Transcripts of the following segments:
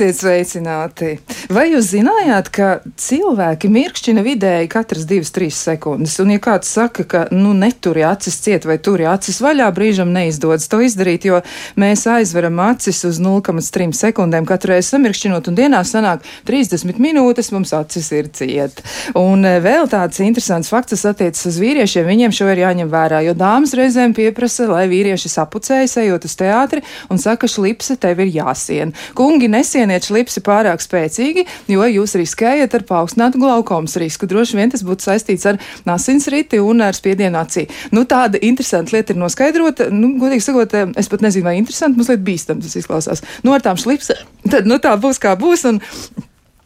Esiet sveicināti! Vai jūs zinājāt, ka cilvēki mirkšķina vidēji katras 2-3 sekundes? Un, ja kāds saka, ka nu, neturi acis ciet vai turi acis vaļā, brīžam neizdodas to izdarīt, jo mēs aizveram acis uz 0,3 sekundēm katru reizi samirkšķinot, un dienā sanāk 30 minūtes mums acis ir ciet. Un eh, vēl tāds interesants fakts, tas attiecas uz vīriešiem, viņiem šo ir jāņem vērā, jo dāmas reizēm pieprasa, lai vīrieši sapucējas, ejot uz teātri un saka, šlipse tev ir jāsien. Kungi nesieniet šlipsi pārāk spēcīgi, jo jūs riskējat ar paaugstinātu glaukomas risku. Droši vien tas būtu saistīts ar asinsriti un ar spiedienu acī. Nu, tāda interesanta lieta ir noskaidrota. Nu, godīgi sakot, es pat nezinu, vai interesanti, mazliet bīstam tas izklausās. Nu, ar tām šlipsēm, tad nu, tā būs kā būs. Un,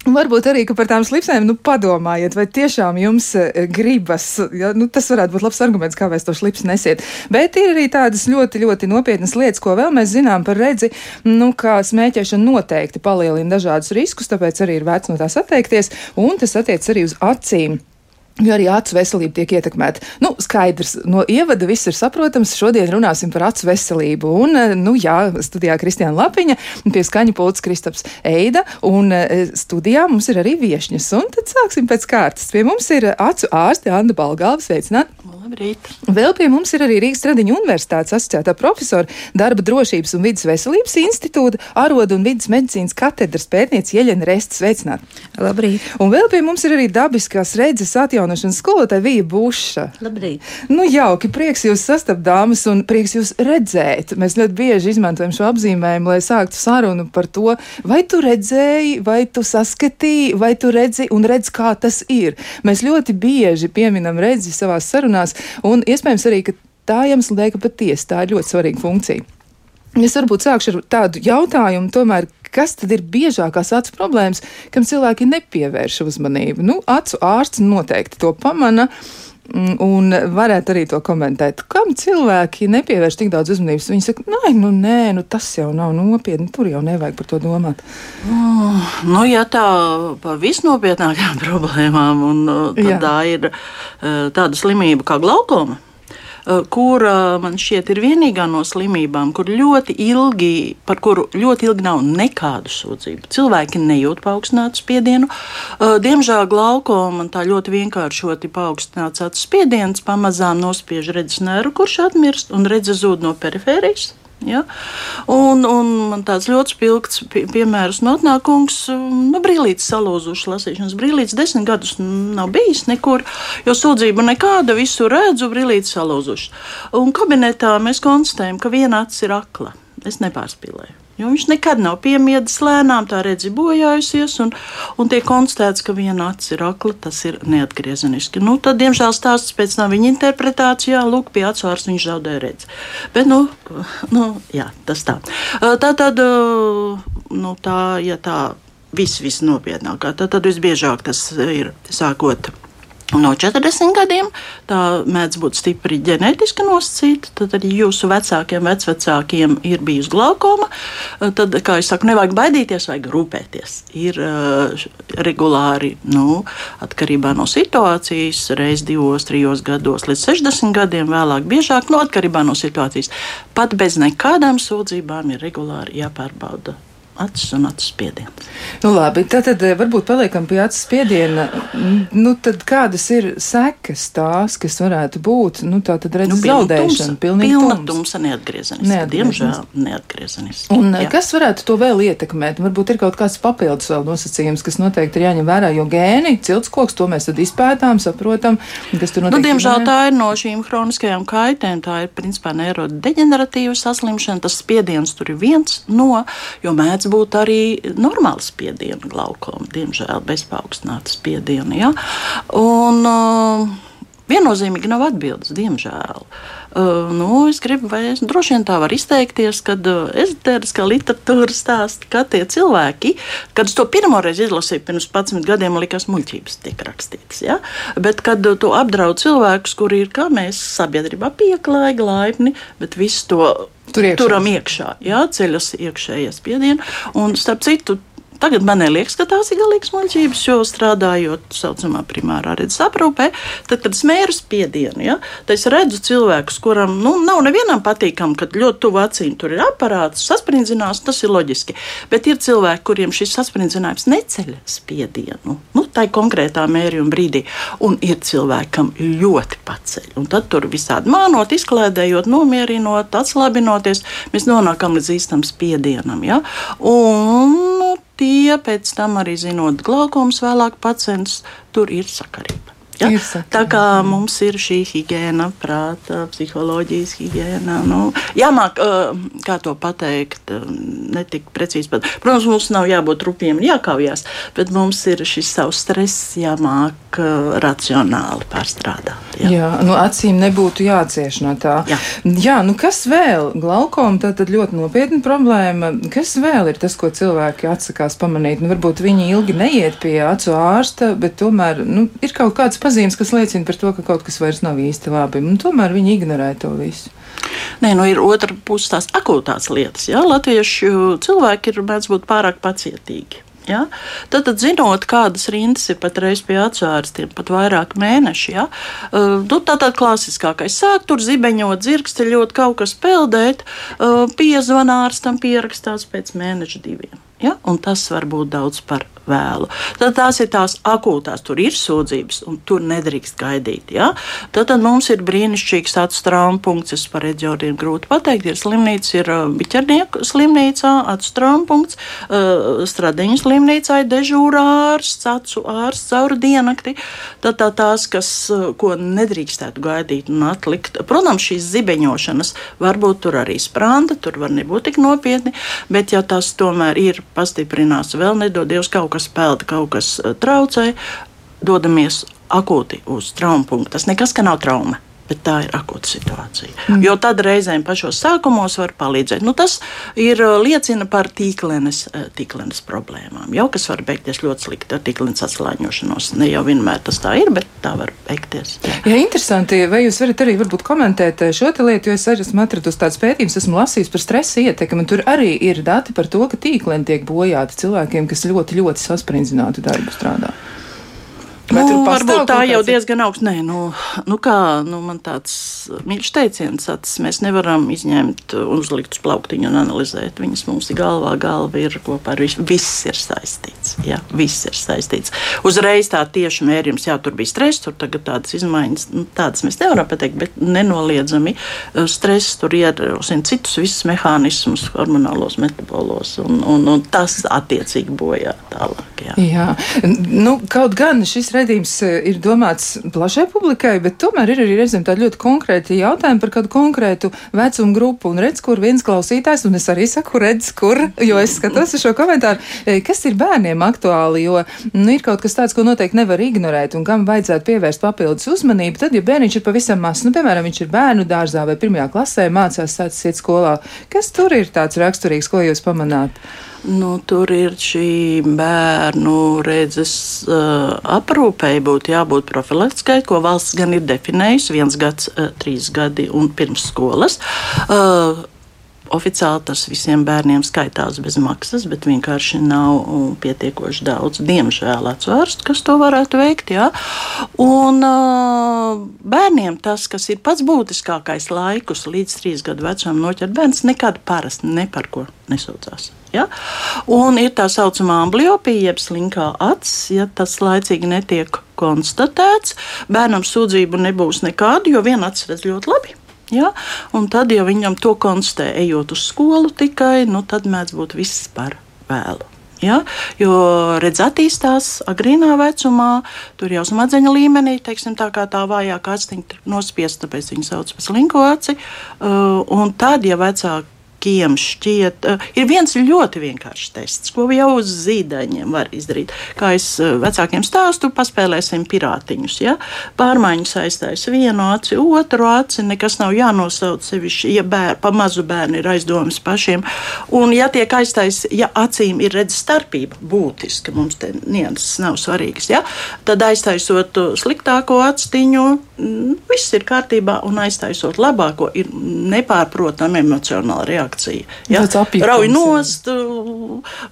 Varbūt arī par tām slipsēm nu, padomājiet, vai tiešām jums e, gribas. Ja, nu, tas varētu būt labs arguments, kāpēc to slips nesiet. Bet ir arī tādas ļoti, ļoti nopietnas lietas, ko vēl mēs zinām par redzi, nu, kā smēķēšana noteikti palielina dažādus riskus, tāpēc arī ir vērts no tās atteikties, un tas attiec arī uz acīm. Jo arī acu veselība tiek ietekmēta. Nu, skaidrs, no ievada viss ir saprotams. Šodien runāsim par acu veselību. Un, eh, nu, jā, studijā Kristiāna Lapiņa, pie skaņa pults Kristaps Eida, un eh, studijā mums ir arī viešņas. Un tad sāksim pēc kārtas. Pie mums ir acu ārste Anna Balgāva. Sveicināt! Labrīt! Vēl pie mums ir arī Rīgas Tradiņu universitātes asociētā profesora, darba drošības un vidas veselības institūta, arodu un vidas medicīnas katedras pētniece Jeļena Restes. Sveicināt! Labrīt! Un vēl pie mums ir arī dabiskās redzes atjaunošanas skolotāja Vija Buša. Labrīt! Nu, jauki, prieks jūs sastapt, dāmas, un prieks jūs redzēt. Mēs ļoti bieži izmantojam šo apzīmējumu, lai sāktu sarunu par to, vai tu redzēji, vai tu saskatīji, vai tu redzi un redz, kā tas ir. Mēs ļoti bieži pieminam redzi savās sarunās, un iespējams arī, ka tā iemesla dēļ, ka patiesi tā ir ļoti svarīga funkcija. Es varbūt sākšu ar tādu jautājumu, tomēr, kas tad ir biežākās acu problēmas, kam cilvēki nepievērš uzmanību? Nu, acu ārsts noteikti to pamana. Mm, un varētu arī to komentēt. Kam cilvēki nepievērš tik daudz uzmanības? Viņi saka, nē, nu, nē, nu, tas jau nav nopietni, tur jau nevajag par to domāt. Oh, nu, ja tā par visnopietnākajām problēmām, un Jā. tā ir tāda slimība kā glaukoma. Eh, kura man šķiet ir vienīgā no slimībām, kur ļoti ilgi, par kuru ļoti ilgi nav nekādu sūdzību. Cilvēki nejūt paaugstinātu spiedienu. Eh, diemžēl glaukoma tā ļoti vienkāršoti paaugstināts acu spiediens pamazām nospiež redzes nervu, kurš atmirst un redzes zūd no perifērijas. Ja? Un, un tāds ļoti spilgts pie, piemērs no atnākums, nu, brīvlītes salūzušas lasīšanas. Brīvlītes desmit gadus nav bijis nekur, jo sūdzība nekāda, visu redzu, brīvlītes salūzušas. Un kabinetā mēs konstatējam, ka viena acis ir akla. Es nepārspīlēju. Jo viņš nekad nav piemiedis lēnām, tā redzi bojājusies, un, un tiek konstatēts, ka viena acis ir akla, tas ir neatgriezeniski. Nu, tad, diemžēl, stāsts pēc tam viņa interpretācijā, lūk, pie atsvars viņš zaudēja redzi. Bet, nu, nu jā, tas tā. Tā tad, nu, tā, ja tā viss, viss nopietnākā, tad, tad visbiežāk tas ir sākot No 40 gadiem tā mēdz būt stipri ģenētiski nosacīta. Tad arī jūsu vecākiem, vecvecākiem ir bijusi glaukoma. Tad, kā jau saku, nevajag baidīties, vajag rūpēties. Ir uh, regulāri, nu, atkarībā no situācijas, reizes divos, trijos gados līdz 60 gadiem, vēlāk, biežāk, no atkarībā no situācijas. Pat bez nekādām sūdzībām ir regulāri jāpārbauda acis un acis spiediens. Nu, labi, tad, tad eh, varbūt paliekam pie acis spiediena. Nu, tad kādas ir sekas tās, kas varētu būt? Nu, tā tad redz nu, zaudēšana, pilnīgi pilna tumsa neatgriezeniski. Diemžēl neatgriezeniski. Un eh, jā. kas varētu to vēl ietekmēt? Varbūt ir kaut kāds papildus vēl nosacījums, kas noteikti ir jāņem vērā, jo gēni, ciltskoks, to mēs tad izpētām, saprotam, kas tur notiek. Nu, diemžēl tā ir no šīm hroniskajām kaitēm, tā ir principā neirodeģeneratīva saslimšana, tas spiediens tur ir viens no, jo mēdz mēdz būt arī normāla spiediena glaukoma, diemžēl bez paaugstināta spiediena. Ja? Un, uh, Viennozīmīgi nav atbildes, diemžēl. Uh, nu, es gribu, vai es droši vien tā varu izteikties, kad uh, ezoteriskā literatūra stāsta, ka tie cilvēki, kad es to pirmo reizi izlasīju pirms 11 gadiem, man likās muļķības tiek rakstītas. Ja? Bet, kad uh, to apdraud cilvēkus, kuri ir kā mēs sabiedrībā pieklājīgi, laipni, bet visu to Tur iekšā. turam iekšā, jā, ceļas iekšējie spiedieni. Un starp citu, Tagad man liekas, ka tās ir galīgas muļķības, jo strādājot tā saucamā primārā redzes aprūpē, tad, kad es mēru spiedienu, ja, tad es redzu cilvēkus, kuram nu, nav nevienam patīkami, kad ļoti tuvu acīm tur ir aparāts, sasprindzinās, tas ir loģiski. Bet ir cilvēki, kuriem šis sasprindzinājums neceļ spiedienu. Nu, tā ir konkrētā mērījuma brīdī. Un ir cilvēki, kam ļoti paceļ. Un tad tur visādi mānot, izklēdējot, nomierinot, atslābinoties, mēs nonākam līdz īstam spiedienam. Ja? Un, nu, tie pēc tam arī zinot glaukums, vēlāk pacients, tur ir sakarība. Ja? Tā kā mums ir šī higiēna, prāta, psiholoģijas higiēna. Nu, jāmāk, kā to pateikt, ne tik precīzi. Bet, protams, mums nav jābūt rupjiem un jākaujās, bet mums ir šis savs stress jāmāk racionāli pārstrādāt. Jā, jā nu, acīm nebūtu jācieš no tā. Jā, jā nu kas vēl? Glaukoma tā tad ļoti nopietna problēma. Kas vēl ir tas, ko cilvēki atsakās pamanīt? Nu, varbūt viņi ilgi neiet pie acu ārsta, bet tomēr nu, ir kaut kāds pazīmes, kas liecina par to, ka kaut kas vairs nav īsti labi. Un tomēr viņi ignorē to visu. Nē, nu ir otra puse tās akūtās lietas. Jā. Latviešu cilvēki ir mēdz būt pārāk pacietīgi. Ja? Tad, tad, zinot, kādas rindas ir patreiz pie atsvērstiem, pat vairāk mēneši, ja? uh, nu, tā tad klasiskākais sāk tur zibeņot, dzirksteļot, kaut kas peldēt, uh, piezvanā ārstam, pierakstās pēc mēneša diviem. Ja? Un tas var būt daudz par vēlu. Tad tās ir tās akūtās, tur ir sūdzības, un tur nedrīkst gaidīt. Ja? Tad, tad mums ir brīnišķīgs tāds traumas es par reģioniem grūti pateikt. Ir slimnīca, ir uh, biķernieku slimnīcā, atstraumas, uh, stradiņas slimnīcā ir dežūrā ārsts, acu ārsts cauri dienakti. Tad tā tās, kas, uh, ko nedrīkstētu gaidīt un atlikt. Protams, šīs zibeņošanas varbūt tur arī sprāda, tur var nebūt tik nopietni, bet ja tas tomēr ir pastiprinās vēl nedodies kaut kas peld, kaut kas eh, traucē, dodamies akūti uz traumu punktu. Tas nekas, ka nav trauma. Bet tā ir akūta situācija. Mm. Jo tad reizēm pašos sākumos var palīdzēt. Nu, tas ir liecina par tīklenes, tīklenes problēmām. Jau kas var beigties ļoti slikti ar tīklenes atslāņošanos. Ne jau vienmēr tas tā ir, bet tā var beigties. Jā, jā interesanti. Vai jūs varat arī komentēt šo lietu, jo es arī esmu atradusi tādas pētījumus, esmu lasījis par stresa ietekmi. Tur arī ir dati par to, ka tīkleni tiek bojāti cilvēkiem, kas ļoti, ļoti sasprindzinātu darbu strādā. Vai nu, varbūt tā jau diezgan augsta. Nē, nu, nu kā nu, man tāds mīļš teiciens, acis mēs nevaram izņemt, uzlikt uz plauktiņu un analizēt. Viņas mums ir galvā, galva ir kopā ar visu. Viss ir saistīts. Jā, viss ir saistīts. Uzreiz tā tieši mērījums, jā, tur bija stress, tur tagad tādas izmaiņas, nu, tādas mēs nevaram pateikt, bet nenoliedzami uh, stress tur ierosina citus visus mehānismus, hormonālos, metabolos, un, un, un tas attiecīgi bojā tālāk. Jā. jā. Nu, kaut gan šis raidījums eh, ir domāts plašai publikai, bet tomēr ir arī reizēm tādi ļoti konkrēti jautājumi par kādu konkrētu vecumu grupu. Un redz, kur viens klausītājs, un es arī saku, redz, kur, jo es skatos uz šo komentāru, eh, kas ir bērniem aktuāli, jo nu, ir kaut kas tāds, ko noteikti nevar ignorēt un kam vajadzētu pievērst papildus uzmanību. Tad, ja bērniņš ir pavisam mazs, nu, piemēram, viņš ir bērnu dārzā vai pirmajā klasē, mācās sācis iet skolā, kas tur ir tāds raksturīgs, ko jūs pamanāt? Nu, tur ir šī bērnu redzes uh, aprūpei, būtu jābūt profilaktiskai, ko valsts gan ir definējusi viens gads, uh, trīs gadi un pirms skolas. Uh, Oficiāli tas visiem bērniem skaitās bez maksas, bet vienkārši nav pietiekoši daudz, diemžēl, atsvērstu, kas to varētu veikt. Ja? Un uh, bērniem tas, kas ir pats būtiskākais laikus līdz trīs gadu vecumam, noķert bērns nekad parasti ne par ko nesūdzās. Ja? Un ir tā saucamā ambliopija, jeb slinkā acis, ja tas laicīgi netiek konstatēts. Bērnam sūdzību nebūs nekādu, jo viena acis redz ļoti labi. Ja? Un tad, ja viņam to konstatē, ejot uz skolu tikai, nu, tad mēdz būt viss par vēlu. Ja? Jo redz, attīstās agrīnā vecumā, tur jau smadzeņu līmenī, teiksim, tā kā tā vājākā aciņa nospiesta, tāpēc viņu sauc par slinko aci. Uh, un tad, ja vecāki kiem šķiet, uh, ir viens ļoti vienkāršs tests, ko jau uz zīdaiņiem var izdarīt. Kā es uh, vecākiem stāstu, paspēlēsim pirātiņus. Ja? Pārmaiņas aizstājas vienu aci, otru aci, nekas nav jānosauc sevišķi, ja bēr, pa mazu bērnu ir aizdomas pašiem. Un, ja tiek aizstājas, ja acīm ir redzes starpība, būtiska, mums te nianses nav svarīgas, ja? tad aiztaisot sliktāko actiņu, mm, viss ir kārtībā, un aiztaisot labāko, ir nepārprotama emocionāla reakcija reakcija. Ja? Rauj nost,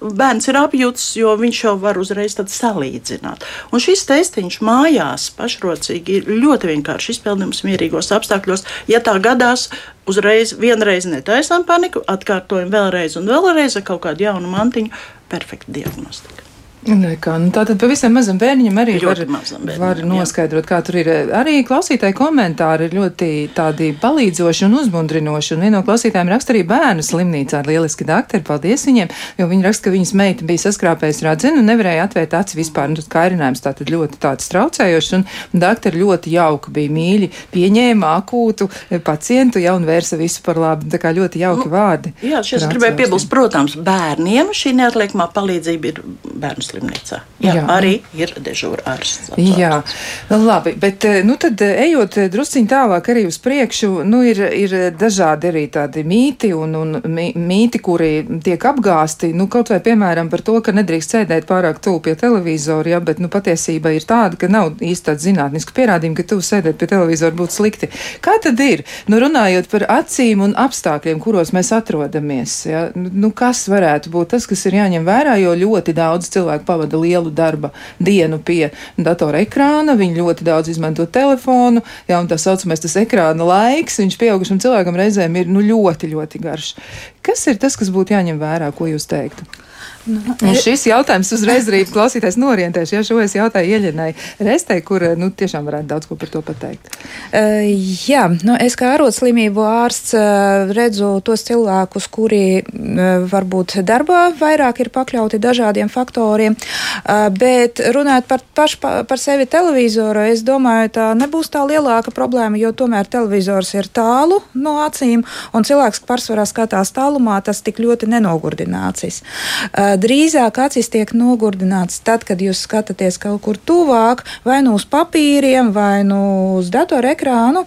bērns ir apjūts, jo viņš jau var uzreiz salīdzināt. Un šis testiņš mājās pašrocīgi ir ļoti vienkārši izpildījums mierīgos apstākļos. Ja tā gadās, uzreiz vienreiz netaisām paniku, atkārtojam vēlreiz un vēlreiz ar kaut kādu jaunu mantiņu, perfekta diagnostika. Nekā, nu tātad pavisam mazam bērniņam arī var, bērniņam, var noskaidrot, jā. kā tur ir. Arī klausītāji komentāri ir ļoti tādi palīdzoši un uzmundrinoši. Un viena no klausītājiem raksta arī bērnu slimnīcā ar lieliski doktori. Paldies viņiem, jo viņi raksta, ka viņas meita bija saskrāpējusi radzinu un nevarēja atvērt acis vispār. Nu, kairinājums tātad ļoti tāds traucējošs un doktori ļoti jauki bija mīļi, pieņēma akūtu pacientu, ja un vērsa visu par labu. Tā kā ļoti jauki nu, vārdi. Jā, šis gribēju piebilst, protams, bērniem šī neatliekamā palīdzība ir bērnu slimnīcā. Jā, jā. arī ir dežūra ārsts. Jā, labi, bet eh, nu tad eh, ejot eh, drusciņ tālāk arī uz priekšu, nu ir, ir dažādi arī tādi mīti un, un mīti, kuri tiek apgāsti, nu kaut vai piemēram par to, ka nedrīkst sēdēt pārāk tuvu pie televizora, jā, bet nu patiesība ir tāda, ka nav īsti tāda zinātniska pierādījuma, ka tuvu sēdēt pie televizora būtu slikti. Kā tad ir? Nu runājot par acīm un apstākļiem, kuros mēs atrodamies, jā, nu kas varētu būt tas, kas ir jāņem vērā, jo ļoti daudz cilvēku pavada lielu darba dienu pie datora ekrāna, viņi ļoti daudz izmanto telefonu, jā, un tā saucamais tas ekrāna laiks, viņš pieaugušam cilvēkam reizēm ir nu, ļoti, ļoti garš. Kas ir tas, kas būtu jāņem vērā, ko jūs teiktu? Nu, un e- šis jautājums uzreiz arī klausītājs norientēšu. Ja šo es jautāju Ieļinai Restei, kur nu, tiešām varētu daudz ko par to pateikt. Uh, jā, nu, es kā arotslimību ārsts uh, redzu tos cilvēkus, kuri uh, varbūt darbā vairāk ir pakļauti dažādiem faktoriem, uh, bet runājot par pašu pa, par sevi televizoru, es domāju, tā nebūs tā lielāka problēma, jo tomēr televizors ir tālu no acīm, un cilvēks pārsvarā skatās tālumā, tas tik ļoti nenogurdinācis. Uh, drīzāk acis tiek nogurdināts tad, kad jūs skatāties kaut kur tuvāk, vai nu uz papīriem, vai nu uz datorekrānu.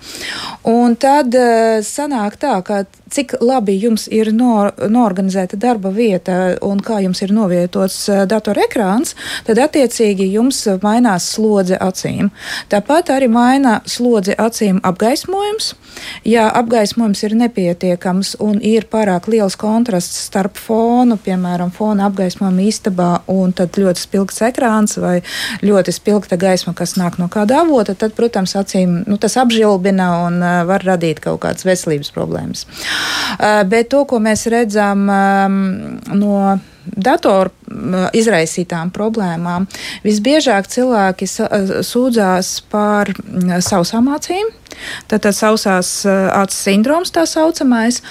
Un tad uh, sanāk tā, ka cik labi jums ir no, noorganizēta darba vieta un kā jums ir novietots uh, datorekrāns, tad attiecīgi jums mainās slodze acīm. Tāpat arī maina slodzi acīm apgaismojums. Ja apgaismojums ir nepietiekams un ir pārāk liels kontrasts starp fonu, piemēram, fona apgaismojumu istabā un tad ļoti spilgts ekrāns vai ļoti spilgta gaisma, kas nāk no kāda avota, tad, protams, acīm nu, tas apžilbina un uh, var radīt kaut kādas veselības problēmas. Uh, bet to, ko mēs redzam um, no datoru izraisītām problēmām. Visbiežāk cilvēki sūdzās par sausām acīm. Tātad sausās acis sindroms tā saucamais,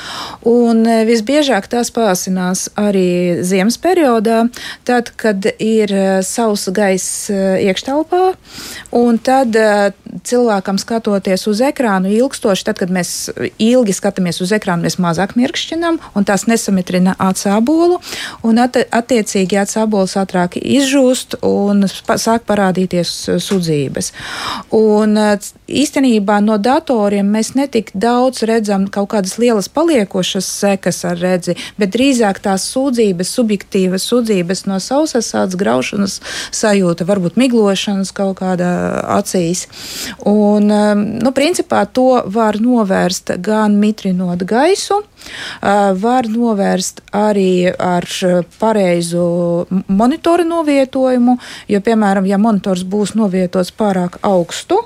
un visbiežāk tās pāsinās arī ziemas periodā, tad, kad ir sausa gaiss iekštelpā, un tad cilvēkam skatoties uz ekrānu ilgstoši, tad, kad mēs ilgi skatāmies uz ekrānu, mēs mazāk mirkšķinam, un tās nesamitrina atsābolu, un at attiecīgi atsābols ātrāk izžūst un sāk parādīties sudzības. Un īstenībā no datoriem mēs netik daudz redzam kaut kādas lielas paliekošas sekas ar redzi, bet drīzāk tās sūdzības, subjektīvas sūdzības no sausasādes graušanas sajūta, varbūt miglošanas kaut kādā acīs. Un, nu, principā to var novērst gan mitrinot gaisu, var novērst arī ar pareizu monitora novietojumu, jo, piemēram, ja monitors būs novietots pārāk augstu,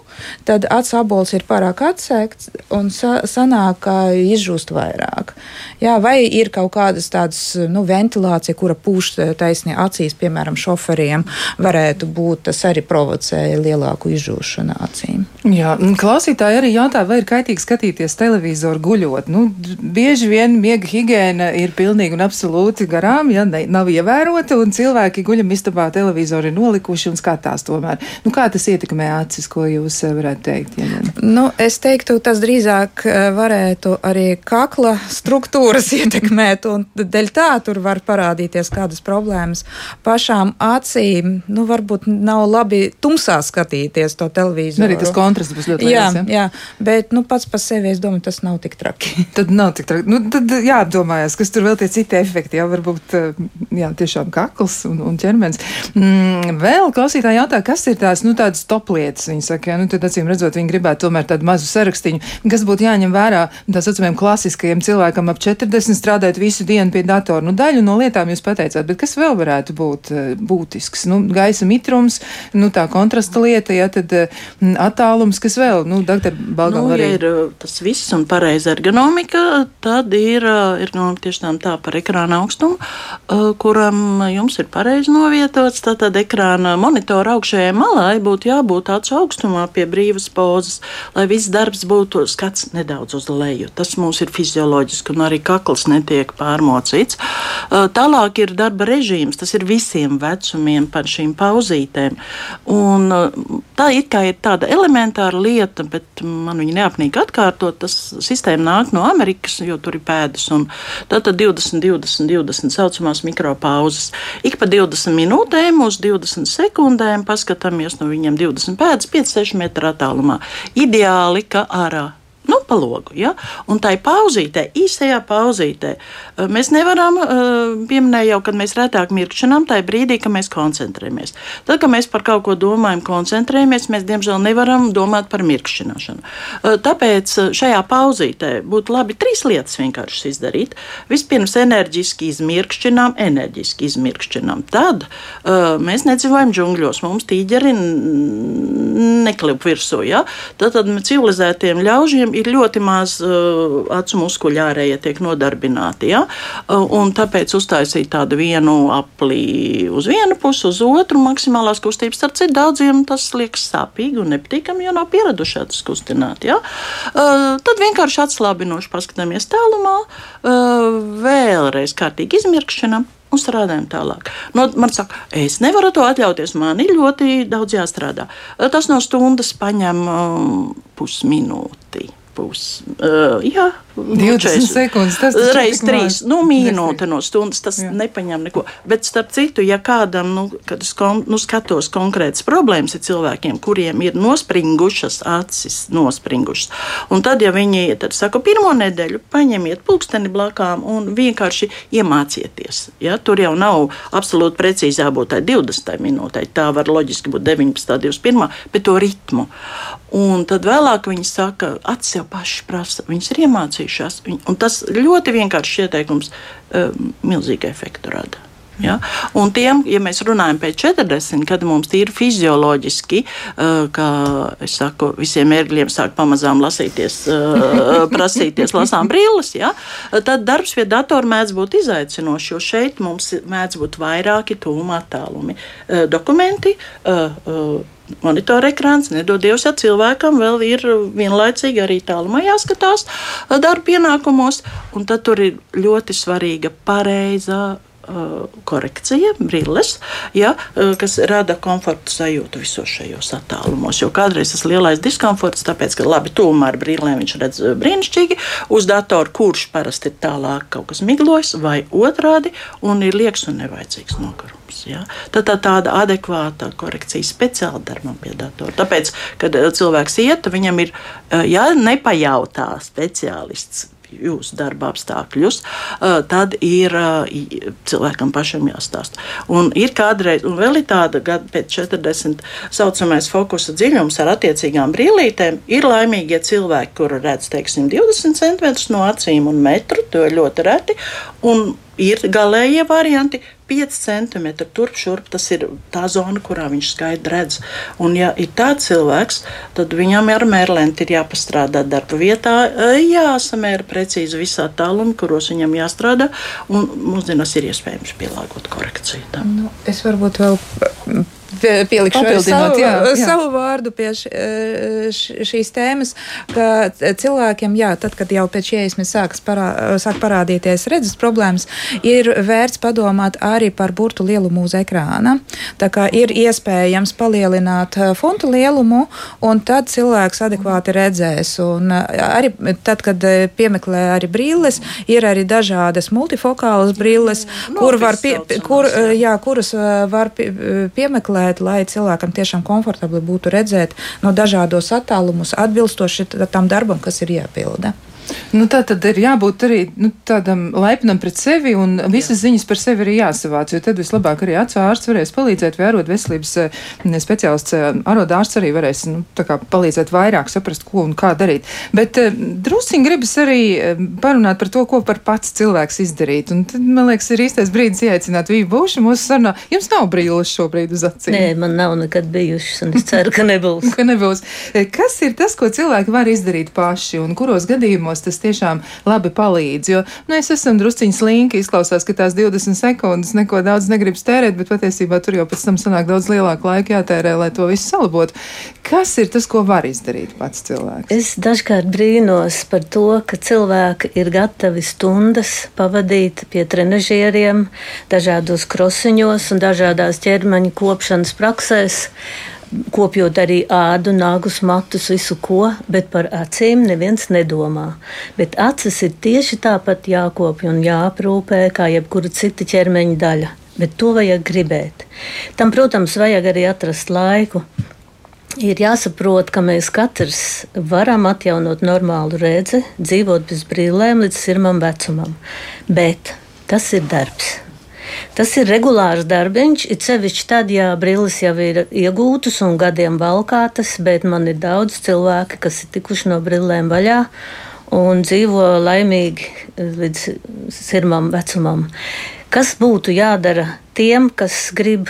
tad acu abols ir pārāk atsekts un sa sanāk, ka izžūst vairāk. Jā, vai ir kaut kādas tādas nu, ventilācija, kura pūš taisnī acīs, piemēram, šoferiem, varētu būt tas arī provocēja lielāku izžūšanu acīm. Jā, klausītāji arī jautā, vai ir kaitīgi skatīties televizoru guļot. Nu, bieži vien miega higiēna ir pilnīgi un absolūti garām, ja ne, nav ievērota, un cilvēki guļam istabā televizoru ir nolikuši un skatās tomēr. Nu, kā tas ietekmē acis, ko jūs eh, varētu teikt? Ja nu, es teiktu, tas drīzāk eh, varētu arī kakla struktūras ietekmēt, un dēļ tā tur var parādīties kādas problēmas. Pašām acīm, nu, varbūt nav labi tumsā skatīties to televizoru. Arī tas kontrasts būs ļoti liels. Jā, ja? jā, bet, nu, pats par sevi es domāju, tas nav tik traki. Tad nav tik traki. Nu, Nu, tad jāapdomājas, kas tur vēl tie citi efekti. Jā, varbūt jā, tiešām kakls un, un ķermenis. Mm, vēl klausītāji jautā, kas ir tās nu, tādas top lietas. Viņi saka, jā, nu, tad acīm redzot, viņi gribētu tomēr tādu mazu sarakstiņu, kas būtu jāņem vērā tā saucamajam klasiskajam cilvēkam ap 40 strādāt visu dienu pie datora. Nu, daļu no lietām jūs pateicāt, bet kas vēl varētu būt būtisks? Nu, gaisa mitrums, nu, tā kontrasta lieta, ja tad attālums, kas vēl, nu, doktor Balgam nu, arī. Ja ir tas viss un pareiza ergonomika, tad ir ergonomika tiešām tā par ekrāna augstumu, kuram jums ir pareizi novietots. Tātad ekrāna monitora augšējai malai būtu jābūt acu augstumā pie brīvas pozas, lai viss darbs būtu skats nedaudz uz leju. Tas mums ir fizioloģiski un arī kakls netiek pārmocīts. Tālāk ir darba režīms, tas ir visiem vecumiem par šīm pauzītēm. Un tā kā ir tāda elementāra lieta, bet man viņa neapnīk atkārtot. Tas sistēma nāk no Amerikas, jo tur ir pēdas. Tad 20, 20, 20 saucamās mikropauzes. Ik pa 20 minūtēm uz 20 sekundēm paskatāmies no viņiem 20 pēdas, 5-6 metru attālumā. Ideāli, ka ārā nu, pa logu. Ja? Un tai pauzītē, īsajā pauzītē, eh, mēs nevaram eh, pieminēt jau, kad mēs retāk mirkšanām, tajā brīdī, kad mēs koncentrējamies. Tad, kad mēs par kaut ko domājam, koncentrējamies, mēs diemžēl nevaram domāt par mirkšķināšanu. Eh, tāpēc šajā pauzītē būtu labi trīs lietas vienkārši izdarīt. Vispirms enerģiski izmirkšķinām, enerģiski izmirkšķinām. Tad uh, mēs nedzīvojam džungļos, mums tīģeri neklip virsū. Ja? Tad, tad civilizētiem ļaužiem ir ļoti maz uh, acu muskuļu ārējie tiek nodarbināti. Ja? Uh, un tāpēc uztaisīt tādu vienu apli uz vienu pusi, uz otru maksimālās kustības. Starp citu, daudziem tas liekas sāpīgi un nepatīkami, jo nav pieraduši acis kustināt. Ja? Uh, tad vienkārši atslābinoši paskatāmies tālumā, uh, vēlreiz kārtīgi izmirkšanām un strādājam tālāk. No, man saka, es nevaru to atļauties, man ir ļoti daudz jāstrādā. Tas no stundas paņem um, pusminūti pusi. Uh, jā, 20 sekundes. Tas reiz 3 nu, minūte no stundas. Tas jā. nepaņem neko. Bet starp citu, ja kādam, nu, kad es kon, nu, skatos konkrētas problēmas ar cilvēkiem, kuriem ir nospringušas acis, nospringušas, un tad, ja viņi tad saka, pirmo nedēļu paņemiet pulksteni blakām un vienkārši iemācieties. Ja? Tur jau nav absolūti precīzi jābūt tai 20 minūtei. Tā var loģiski būt 19, 21, bet to ritmu. Un tad vēlāk viņi saka, acis jau paši prasa, viņas ir iemācījušās. Un tas ļoti vienkāršs ieteikums um, milzīgu efektu rada. Ja? Un tiem, ja mēs runājam pēc 40, kad mums ir fizioloģiski, uh, kā es saku, visiem ērgļiem sāk pamazām lasīties, uh, prasīties lasām brilles, ja? tad darbs pie datora mēdz būt izaicinošs, jo šeit mums mēdz būt vairāki tūma attālumi. Dokumenti, monitora ekrāns. Nedod Dievs, ja cilvēkam vēl ir vienlaicīgi arī tālumā jāskatās darba pienākumos, un tad tur ir ļoti svarīga pareizā korekcija, brilles, ja, kas rada komforta sajūtu visos šajos attālumos. Jo kādreiz tas lielais diskomforts, tāpēc, ka labi, tūmā ar brīlēm viņš redz brīnišķīgi, uz datora, kurš parasti ir tālāk kaut kas miglojas, vai otrādi, un ir liekas un nevajadzīgs nokarums. Ja? Tad tā, tāda adekvāta korekcija speciāli darbam pie datora. Tāpēc, kad eh, cilvēks iet, viņam ir eh, ja nepajautā speciālists jūsu darba apstākļus, eh, tad ir cilvēkam pašam jāstāsta. Un ir kādreiz, un vēl ir tāda gada pēc 40, saucamais fokusa dziļums ar attiecīgām brīvlītēm, ir laimīgie cilvēki, kuri redz, teiksim, 20 cm no acīm un metru, to ir ļoti reti, un ir galējie varianti, 5 centimetri turp šurp. Tas ir tā zona, kurā viņš skaidri redz. Un, ja ir tāds cilvēks, tad viņam ar mērlenti ir jāpastrādā darba vietā, jāsamēra precīzi visā tālumā, kuros viņam jāstrādā. Un mūsdienās ir iespējams pielāgot korekciju. Tam. Nu, es varbūt vēl pielikšu savu, jā, jā. savu vārdu pie š, š, šīs tēmas, ka cilvēkiem, jā, tad, kad jau pēc ieejas sākas parā, sāk parādīties redzes problēmas, ir vērts padomāt arī par burtu lielumu uz ekrāna. Tā kā ir iespējams palielināt fontu lielumu, un tad cilvēks adekvāti redzēs. Un arī tad, kad piemeklē arī brilles, ir arī dažādas multifokālas brilles, kur var pie, kur, jā, kuras var pie, piemeklēt meklēt, lai cilvēkam tiešām komfortabli būtu redzēt no dažādos attālumus, atbilstoši tam darbam, kas ir jāpilda. Nu, tā tad ir jābūt arī nu, tādam laipnam pret sevi, un visas Jā. ziņas par sevi ir jāsavāc, tad vislabāk arī ārsts varēs palīdzēt, vai arot veselības speciālists, arot ārsts arī varēs nu, palīdzēt vairāk saprast, ko un kā darīt. Bet drusciņi gribas arī parunāt par to, ko par pats cilvēks izdarīt. Un tad, man liekas, ir īstais brīdis ieaicināt Vību Būšu mūsu sarunā. Jums nav brīvības šobrīd uz acīm. Nē, man nav nekad bijušas, un es ceru, ka nebūs. ka nebūs. Kas ir tas, ko cilvēki var izdarīt paši, un kuros gadījumos tas tiešām labi palīdz. Jo nu, es esmu drusciņš slinki, izklausās, ka tās 20 sekundes neko daudz negribas tērēt, bet patiesībā tur jau pēc tam sanāk daudz lielāku laiku jātērē, lai to visu salabotu. Kas ir tas, ko var izdarīt pats cilvēks? Es dažkārt brīnos par to, ka cilvēki ir gatavi stundas pavadīt pie trenažieriem, dažādos krosiņos un dažādās ķermeņa kopšanas praksēs kopjot arī ādu, nāgus, matus, visu ko, bet par acīm neviens nedomā. Bet acis ir tieši tāpat jākopja un jāaprūpē kā jebkura cita ķermeņa daļa. Bet to vajag gribēt. Tam, protams, vajag arī atrast laiku. Ir jāsaprot, ka mēs katrs varam atjaunot normālu redzi, dzīvot bez brīvlēm līdz sirmam vecumam. Bet tas ir darbs. Tas ir regulārs darbiņš, it sevišķi tad, ja brilles jau ir iegūtas un gadiem valkātas, bet man ir daudz cilvēki, kas ir tikuši no brillēm vaļā un dzīvo laimīgi līdz sirmam vecumam. Kas būtu jādara tiem, kas grib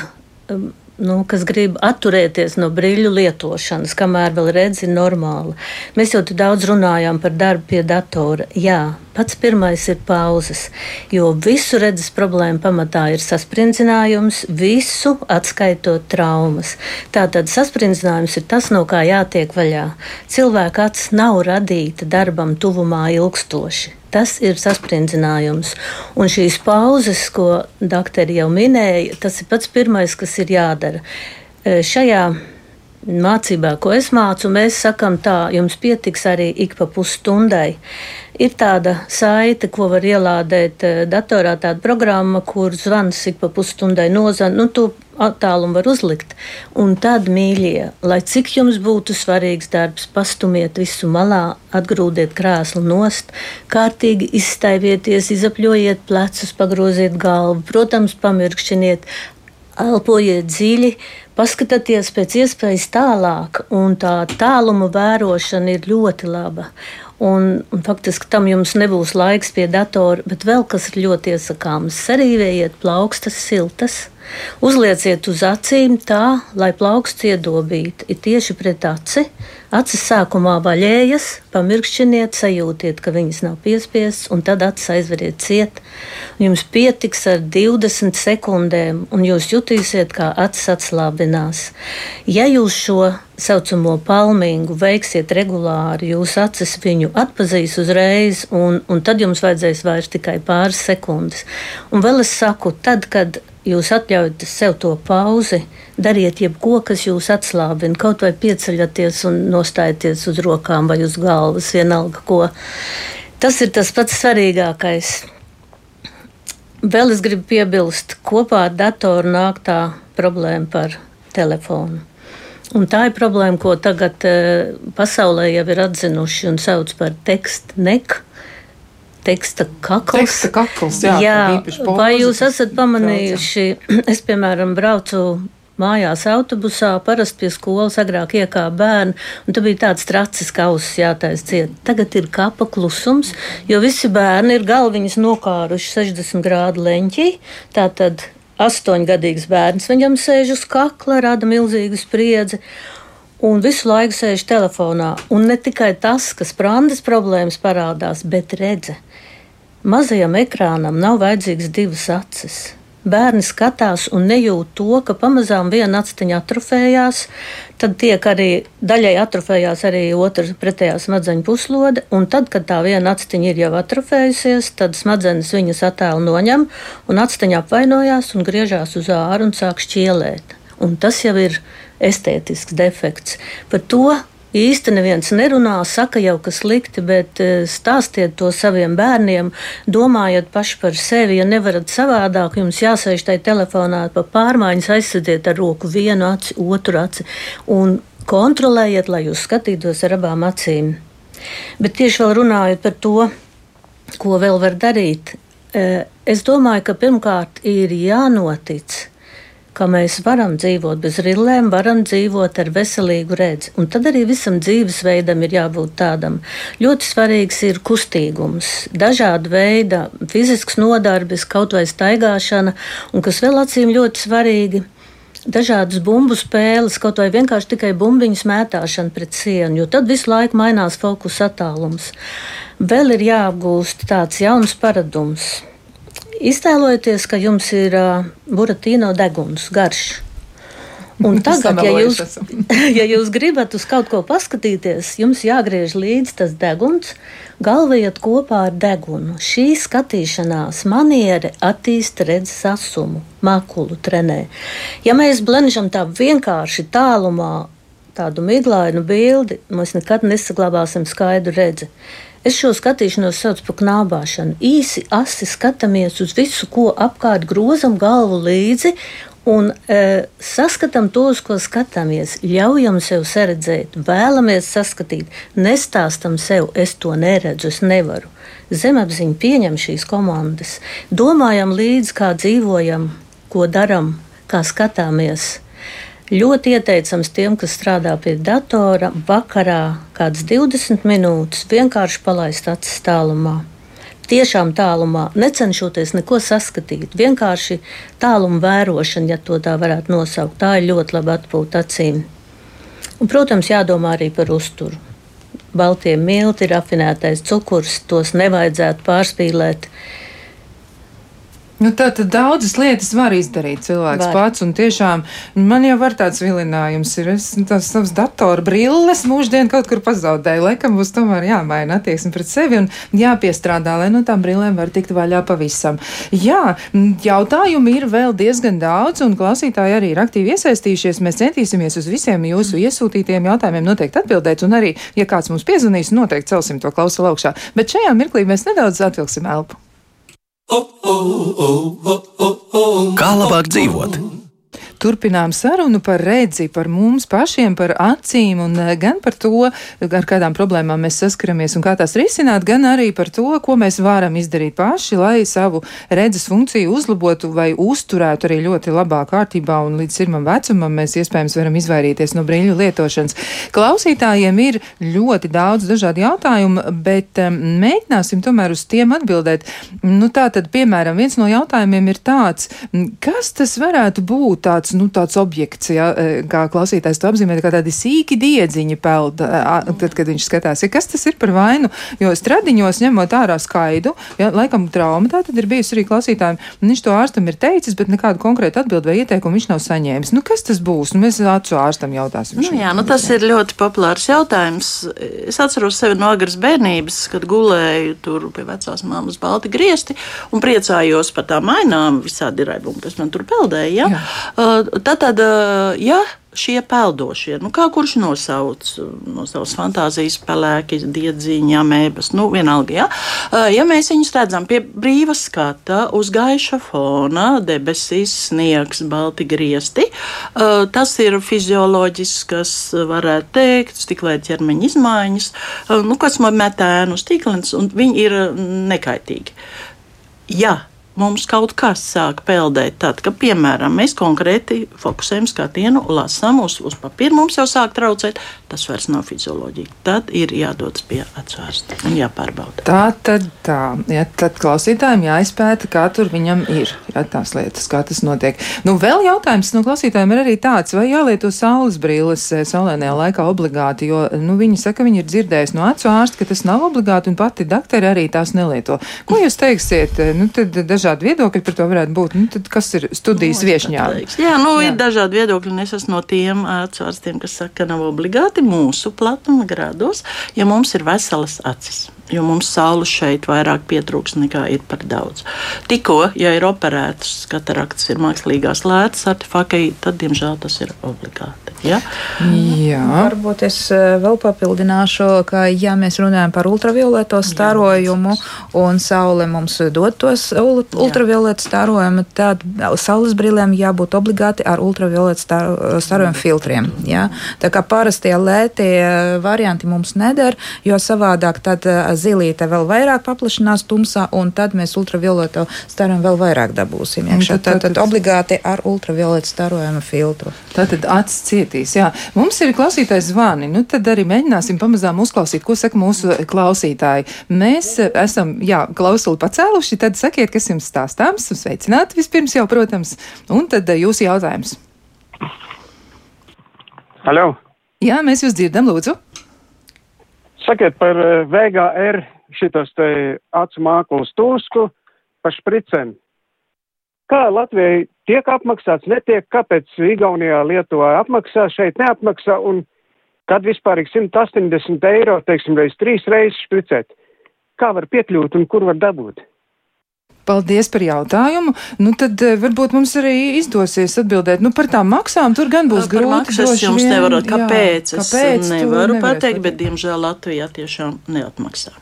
nu, kas grib atturēties no brīļu lietošanas, kamēr vēl redzi normāli. Mēs jau daudz runājām par darbu pie datora. Jā, pats pirmais ir pauzes, jo visu redzes problēmu pamatā ir saspringzinājums, visu atskaitot traumas. Tātad saspringzinājums ir tas, no kā jātiek vaļā. Cilvēka acis nav radīta darbam tuvumā ilgstoši. Tas ir saspringzinājums. Un šīs pauzes, ko doktori jau minēja, tas ir pats pirmais, kas ir jādara. E, šajā mācībā, ko es mācu, mēs sakām, tā jums pietiks arī ik pa pusstundai. Ir tāda saite, ko var ielādēt eh, datorā, tāda programma, kur zvans ik pa pusstundai nozana. Nu, to attālumu var uzlikt. Un tad, mīļie, lai cik jums būtu svarīgs darbs, pastumiet visu malā, atgrūdiet krēslu nost, kārtīgi izstaivieties, izapļojiet plecus, pagroziet galvu, protams, pamirkšķiniet, elpojiet dziļi, paskatieties pēc iespējas tālāk, un tā tāluma vērošana ir ļoti laba. Un, un faktiski tam jums nebūs laiks pie datora, bet vēl kas ir ļoti iesakāms. Sarīvējiet plaukstas siltas, uzlieciet uz acīm tā, lai plauksts iedobītu. Ir tieši pret aci. Acis sākumā vaļējas, pamirkšķiniet, sajūtiet, ka viņas nav piespiestas, un tad acis aizveriet ciet. Jums pietiks ar 20 sekundēm, un jūs jutīsiet, kā acis atslābinās. Ja jūs šo saucamo palmingu veiksiet regulāri, jūs acis viņu atpazīs uzreiz, un, un tad jums vajadzēs vairs tikai pāris sekundes. Un vēl es saku, tad, kad jūs atļaujat sev to pauzi, dariet jebko, kas jūs atslābina. Kaut vai pieceļaties un nostājieties uz rokām vai uz galvas, vienalga ko. Tas ir tas pats svarīgākais. Vēl es gribu piebilst, kopā ar datoru nāk tā problēma par telefonu. Un tā ir problēma, ko tagad uh, pasaulē jau ir atzinuši un sauc par tekstu neku teksta kakls. Teksta kakls jā, jā, vai jūs esat pamanījuši, es, piemēram, braucu mājās autobusā, parasti pie skolas agrāk iekāpa bērni, un tur bija tāds tracis kauss jātais ciet. Tagad ir kapa klusums, jo visi bērni ir galviņas nokāruši 60 grādu leņķī, tātad astoņgadīgs bērns viņam sēž uz kakla, rada milzīgu spriedzi. Un visu laiku sēž telefonā. Un ne tikai tas, ka sprandas problēmas parādās, bet redze. Mazajam ekrānam nav vajadzīgas divas acis. Bērni skatās un nejūt to, ka pamazām viena aciņa atrofējās, tad tiek arī daļai atrofējās arī otra pretējā smadzeņu puslode, un tad, kad tā viena aciņa ir jau atrofējusies, tad smadzenes viņas attēlu noņem, un aciņa apvainojās un griežās uz āru un sāk šķielēt. Un tas jau ir estētisks defekts. Par to īsti neviens nerunā, saka jau, ka slikti, bet e, stāstiet to saviem bērniem, domājiet paši par sevi. Ja nevarat savādāk, jums jāsēž tajā telefonā pa pārmaiņas, aizsadiet ar roku vienu aci, otru aci un kontrolējiet, lai jūs skatītos ar abām acīm. Bet tieši vēl runājot par to, ko vēl var darīt, eh, es domāju, ka pirmkārt ir jānotic ka mēs varam dzīvot bez rillēm, varam dzīvot ar veselīgu redzi. Un tad arī visam dzīvesveidam ir jābūt tādam. Ļoti svarīgs ir kustīgums, dažāda veida fizisks nodarbis, kaut vai staigāšana, un kas vēl acīm ļoti svarīgi. Dažādas bumbu spēles, kaut vai vienkārši tikai bumbiņu mētāšana pret sienu, jo tad visu laiku mainās fokus attālums. Vēl ir jāapgūst tāds jauns paradums, Iztēlojieties, ka jums ir uh, buratīno deguns, garš. Un tagad, ja jūs, ja jūs gribat uz kaut ko paskatīties, jums jāgriež līdzi tas deguns, galvējot kopā ar degunu. Šī skatīšanās maniera attīsta redzes asumu, makulu trenē. Ja mēs blenžam tā vienkārši tālumā tādu miglainu bildi, mēs nekad nesaglabāsim skaidru redzi. Es šo skatīšanos saucu par knābāšanu. Īsi asi skatāmies uz visu, ko apkārt grozam galvu līdzi un e, saskatām to, uz ko skatāmies. Ļaujam sev saredzēt, vēlamies saskatīt, nestāstam sev, es to neredzu, es nevaru. Zemapziņa pieņem šīs komandas, domājam līdzi, kā dzīvojam, ko darām, kā skatāmies. Ļoti ieteicams tiem, kas strādā pie datora, vakarā kādas 20 minūtes vienkārši palaist acis tālumā. Tiešām tālumā, necenšoties neko saskatīt, vienkārši tāluma vērošana, ja to tā varētu nosaukt, tā ir ļoti labi atpūta acīm. Un, protams, jādomā arī par uzturu. Baltie milti, rafinētais cukurs, tos nevajadzētu pārspīlēt. Nu, tā tad daudzas lietas var izdarīt cilvēks var. pats, un tiešām man jau var tāds vilinājums, ir es nu, tās savas datora brilles mūždien kaut kur pazaudēju. Laikam būs tomēr jāmaina attieksme pret sevi un jāpiestrādā, lai no tām brillēm var tikt vaļā pavisam. Jā, jautājumi ir vēl diezgan daudz, un klausītāji arī ir aktīvi iesaistījušies. Mēs centīsimies uz visiem jūsu iesūtītiem jautājumiem noteikti atbildēt, un arī, ja kāds mums piezvanīs, noteikti celsim to klausu augšā. Bet šajā mirklī mēs nedaudz atvilksim elpu. Kā labāk dzīvot? Turpinām sarunu par redzi, par mums pašiem, par acīm un eh, gan par to, ar kādām problēmām mēs saskaramies un kā tās risināt, gan arī par to, ko mēs varam izdarīt paši, lai savu redzes funkciju uzlabotu vai uzturētu arī ļoti labā kārtībā un līdz sirmam vecumam mēs iespējams varam izvairīties no brīļu lietošanas. Klausītājiem ir ļoti daudz dažādu jautājumu, bet um, mēģināsim tomēr uz tiem atbildēt. Nu, tā tad, piemēram, viens no jautājumiem ir tāds, kas tas varētu būt tāds tāds, nu, tāds objekts, ja, e, kā klausītājs to apzīmē, kā tādi sīki diedziņi peld, tad, kad viņš skatās. Ja, kas tas ir par vainu? Jo stradiņos ņemot ārā skaidu, ja, laikam trauma tā tad ir bijusi arī klausītājiem. Viņš to ārstam ir teicis, bet nekādu konkrētu atbildi vai ieteikumu viņš nav saņēmis. Nu, kas tas būs? Nu, mēs acu ārstam jautāsim. Nu, jā, nu, tas ir ļoti populārs jautājums. Es atceros sevi no agras bērnības, kad gulēju tur pie vecās māmas balti griesti un priecājos par tām mainām, visādi raibumu, kas man tur peldēja. Ja? Jā. Tātad, ja šie peldošie, nu, kā kurš nosauc no savas fantāzijas, pelēki, diedziņa, amēbas, nu, vienalga, ja? ja mēs viņus redzam pie brīva skata, uz gaiša fona, debesīs, sniegs, balti griesti, tas ir fizioloģisks, varētu teikt, stiklēt ķermeņa izmaiņas, nu, kas man metēnu stiklens, un viņi ir nekaitīgi. Ja mums kaut kas sāk peldēt. Tad, kad, piemēram, mēs konkrēti fokusējam skatienu, lasām uz, uz papīra, mums jau sāk traucēt, tas vairs nav fizioloģija. Tad ir jādodas pie atsvērsta un jāpārbauda. Tā tad tā, ja, tad klausītājiem jāizpēta, kā tur viņam ir, ja tās lietas, kā tas notiek. Nu, vēl jautājums no klausītājiem ir arī tāds, vai jālieto saules brīles eh, saulēnajā laikā obligāti, jo, nu, viņi saka, viņi ir dzirdējuši no acu ārsta, ka tas nav obligāti, un pati dakteri arī tās nelieto. Ko jūs teiksiet? Nu, tad dažādi viedokļi par to varētu būt. Nu, tad kas ir studijas nu, viešņā? Jā, nu, jā. ir dažādi viedokļi, un es esmu no tiem ārstiem, kas saka, ka nav obligāti mūsu platuma grādos, ja mums ir veselas acis. jo mums saules šeit vairāk pietrūks nekā ir par daudz. Tikko, ja ir operētas kataraktas, ir mākslīgās lētas artefakti, tad, diemžēl, tas ir obligāti. Ja? Jā. Varbūt es eh, vēl papildināšu, ka, ja mēs runājam par ultravioleto starojumu un saule mums dod tos ultravioletu starojumu, tad saules brīlēm jābūt obligāti ar ultravioletu starojumu filtriem. Ja? Tā kā parastie lētie varianti mums neder, jo savādāk tad eh, zilīte vēl vairāk paplašinās tumsā, un tad mēs ultravioleto starojumu vēl vairāk dabūsim. Iekšā. Tad, tad, tad obligāti ar ultravioletu starojumu filtru. Tātad acis cietīs. Jā. Mums ir klausītājs zvani. Nu, tad arī mēģināsim pamazām uzklausīt, ko saka mūsu klausītāji. Mēs eh, esam, jā, klausuli pacēluši, tad sakiet, kas jums stāstāms. Sveicināti vispirms jau, protams. Un tad jūsu jautājums. Halo! Jā, mēs jūs dzirdam, lūdzu. Sakiet par eh, VGR šitas te acu māklas tūsku par špricēm. Kā Latvijai tiek apmaksāts, netiek, kāpēc Igaunijā, Lietuvā apmaksā, šeit neapmaksā un kad vispār ir 180 eiro, teiksim, reiz trīs reizes špricēt. Kā var piekļūt un kur var dabūt? Paldies par jautājumu. Nu, tad eh, varbūt mums arī izdosies atbildēt nu, par tām maksām. Tur gan būs Par grūti. maksas jums vien, nevaru, jā. kāpēc, kāpēc es nevaru pateikt, bet diemžēl Latvijā tiešām neatmaksā.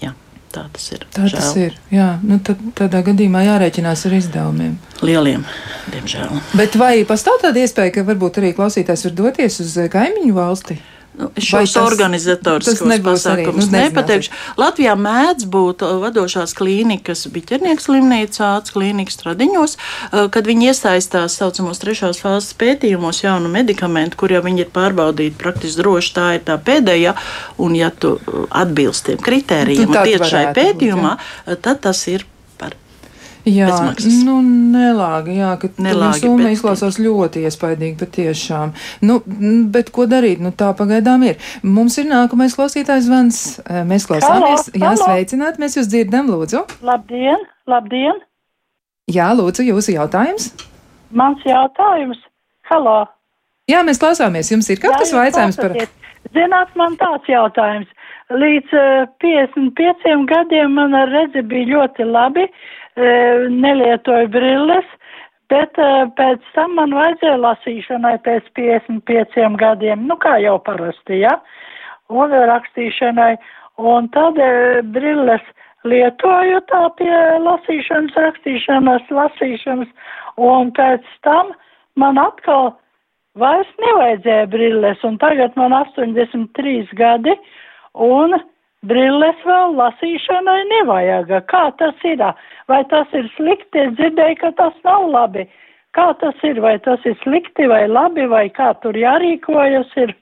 Jā, tā tas ir. Tā tas Žēl. ir. Jā, nu, tad, tādā gadījumā jārēķinās ar izdevumiem. Lieliem, diemžēl. Bet vai pastāv tāda iespēja, ka varbūt arī klausītājs var doties uz kaimiņu valsti? Nu, šos organizatoriskos pasākumus nu, nepateikšu. Latvijā mēdz būt uh, vadošās klīnikas, biķernieks slimnīcā, klīnikas tradiņos, uh, kad viņi iesaistās saucamos trešās fāzes pētījumos jaunu medikamentu, kur jau viņi ir pārbaudīti praktiski droši, tā ir tā pēdējā, un ja tu uh, atbilst tiem kritērijiem tad tieši šai varētu būt, pētījumā, uh, tad tas ir Jā, nu, nelāgi, jā, ka Nelāgi, summa bet- izklausās ļoti iespaidīgi, patiešām. Nu, m, bet ko darīt? Nu, tā pagaidām ir. Mums ir nākamais klausītājs zvans. Mēs klausāmies. Halo, Jā, halo. sveicināt, mēs jūs dzirdam, lūdzu. Labdien, labdien! Jā, lūdzu, jūsu jautājums. Mans jautājums, halo! Jā, mēs klausāmies. Jums ir kaut kas Jā, jūs vaicājums par. Zināt, man tāds jautājums. Līdz uh, 55 gadiem mana redze bija ļoti labi, uh, nelietoju brilles, bet uh, pēc tam man vajadzēja lasīšanai pēc 55 gadiem, nu kā jau parasti, ja, un rakstīšanai, un tad brilles lietoju tā pie lasīšanas, rakstīšanas, lasīšanas, un pēc tam man atkal vairs nevajadzēja brilles, un tagad man 83 gadi, un brilles vēl lasīšanai nevajag. Kā tas ir? Vai tas ir slikti? Es dzirdēju, ka tas nav labi. Kā tas ir? Vai tas ir slikti vai labi, vai kā tur jārīkojas ir?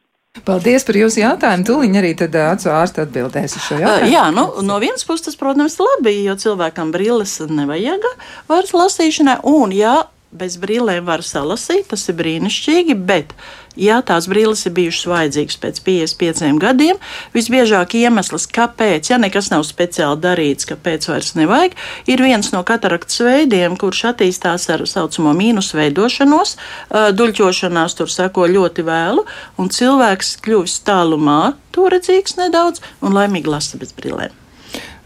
Paldies par jūsu jautājumu. Tūliņ arī acu ārsts atbildēs uz šo jautājumu. Jā, nu, no vienas puses, tas, protams, ir labi, jo cilvēkam brilles nevajag vairs lasīšanai, un, ja bez brillēm var salasīt, tas ir brīnišķīgi, bet, ja tās brilles ir bijušas vajadzīgas pēc 55 gadiem, visbiežāk iemesls, kāpēc, ja nekas nav speciāli darīts, kāpēc vairs nevajag, ir viens no kataraktas veidiem, kurš attīstās ar saucamo mīnus veidošanos, duļķošanās tur seko ļoti vēlu, un cilvēks kļūst tālumā, to redzīgs nedaudz un laimīgi lasa bez brillēm.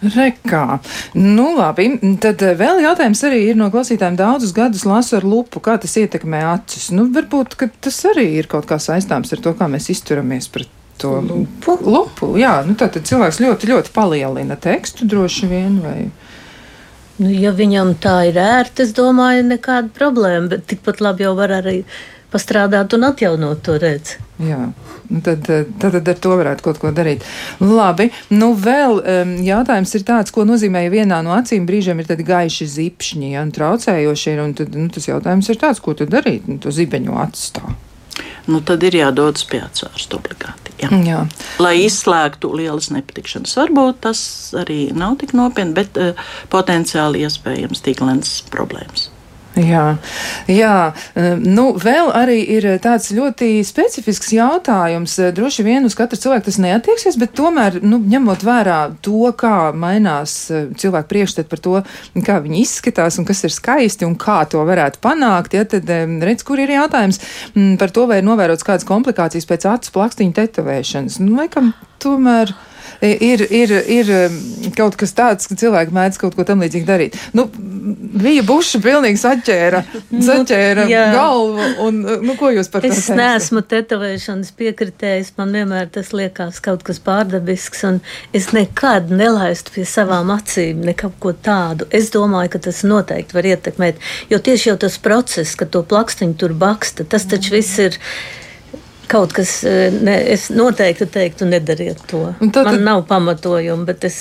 Rekā. Nu, labi. Tad eh, vēl jautājums arī ir no klausītājiem. Daudzus gadus lasu ar lupu, kā tas ietekmē acis. Nu, varbūt ka tas arī ir kaut kā saistāms ar to, kā mēs izturamies pret to lupu. lupu jā, nu, tā tad cilvēks ļoti, ļoti palielina tekstu droši vien. Vai... Nu, ja viņam tā ir ērti, es domāju, nekāda problēma, bet tikpat labi jau var arī pastrādāt un atjaunot to redzi. Jā, nu tad, eh, tad, tad ar to varētu kaut ko darīt. Labi, nu vēl um, jautājums ir tāds, ko nozīmē, ja vienā no acīm brīžiem ir tādi gaiši zipšņi, ja, un traucējoši ir, un tad, nu, tas jautājums ir tāds, ko tad darīt, nu, to zibeņu atstāv. Nu, tad ir jādodas pie atsvērsta obligāti. Jā. Jā. Lai izslēgtu lielas nepatikšanas. Varbūt tas arī nav tik nopietni, bet uh, potenciāli iespējams tīklens problēmas. Jā, jā. um, nu, vēl arī ir tāds ļoti specifisks jautājums. Eh, Droši vien uz katru cilvēku tas neatieksies, bet tomēr, nu, ņemot vērā to, kā mainās eh, cilvēku priekšstat par to, kā viņi izskatās un kas ir skaisti un kā to varētu panākt, ja, tad redz, kur ir jautājums mm, par to, vai ir novērots kādas komplikācijas pēc acu plakstiņu tetovēšanas. Nu, laikam, tomēr. Ir, ir, ir um, kaut kas tāds, ka cilvēki mēdz kaut ko tam līdzīgu darīt. Nu, bija buša pilnīgi saķēra, nu, saķēra nu, galvu, un nu, ko jūs par to es neesmu tetovēšanas piekritējis, man vienmēr tas liekas kaut kas pārdabisks, un es nekad nelaistu pie savām acīm nekkaut ko tādu. Es domāju, ka tas noteikti var ietekmēt, jo tieši jau tas process, ka to plakstiņu tur baksta, tas taču viss ir kaut kas, eh, ne, es noteikti teiktu, nedariet to. Tad, Man nav pamatojuma, bet es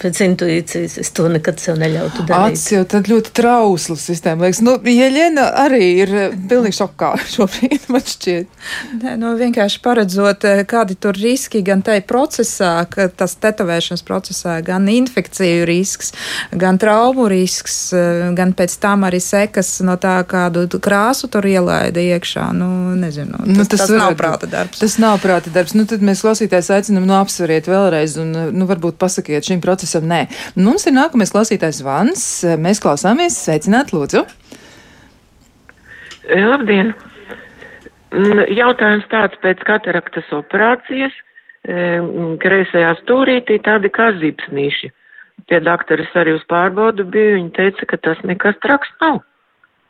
pēc intuīcijas es to nekad sev neļautu darīt. Acis jau tad ļoti trausla sistēma. Liekas, nu, Jeļena arī ir eh, pilnīgi šokā šobrīd, man šķiet. Nē, nu, vienkārši paredzot, eh, kādi tur riski gan tai procesā, ka tas tetovēšanas procesā, gan infekciju risks, gan traumu risks, gan pēc tam arī sekas no tā, kādu krāsu tur ielaida iekšā. Nu, nezinu, tas, nu, tas, tas nav nav prāta darbs. Tas nav prāta darbs. Nu, tad mēs klausītājs aicinām, nu, apsveriet vēlreiz un, nu, varbūt pasakiet šim procesam nē. Mums ir nākamais klausītājs Vans. Mēs klausāmies. Sveicināt, lūdzu. E, labdien! Jautājums tāds pēc kataraktas operācijas. Kreisajā e, stūrītī tādi kā zipsnīši. Pie doktoras arī uz pārbaudu bija, viņa teica, ka tas nekas traks nav,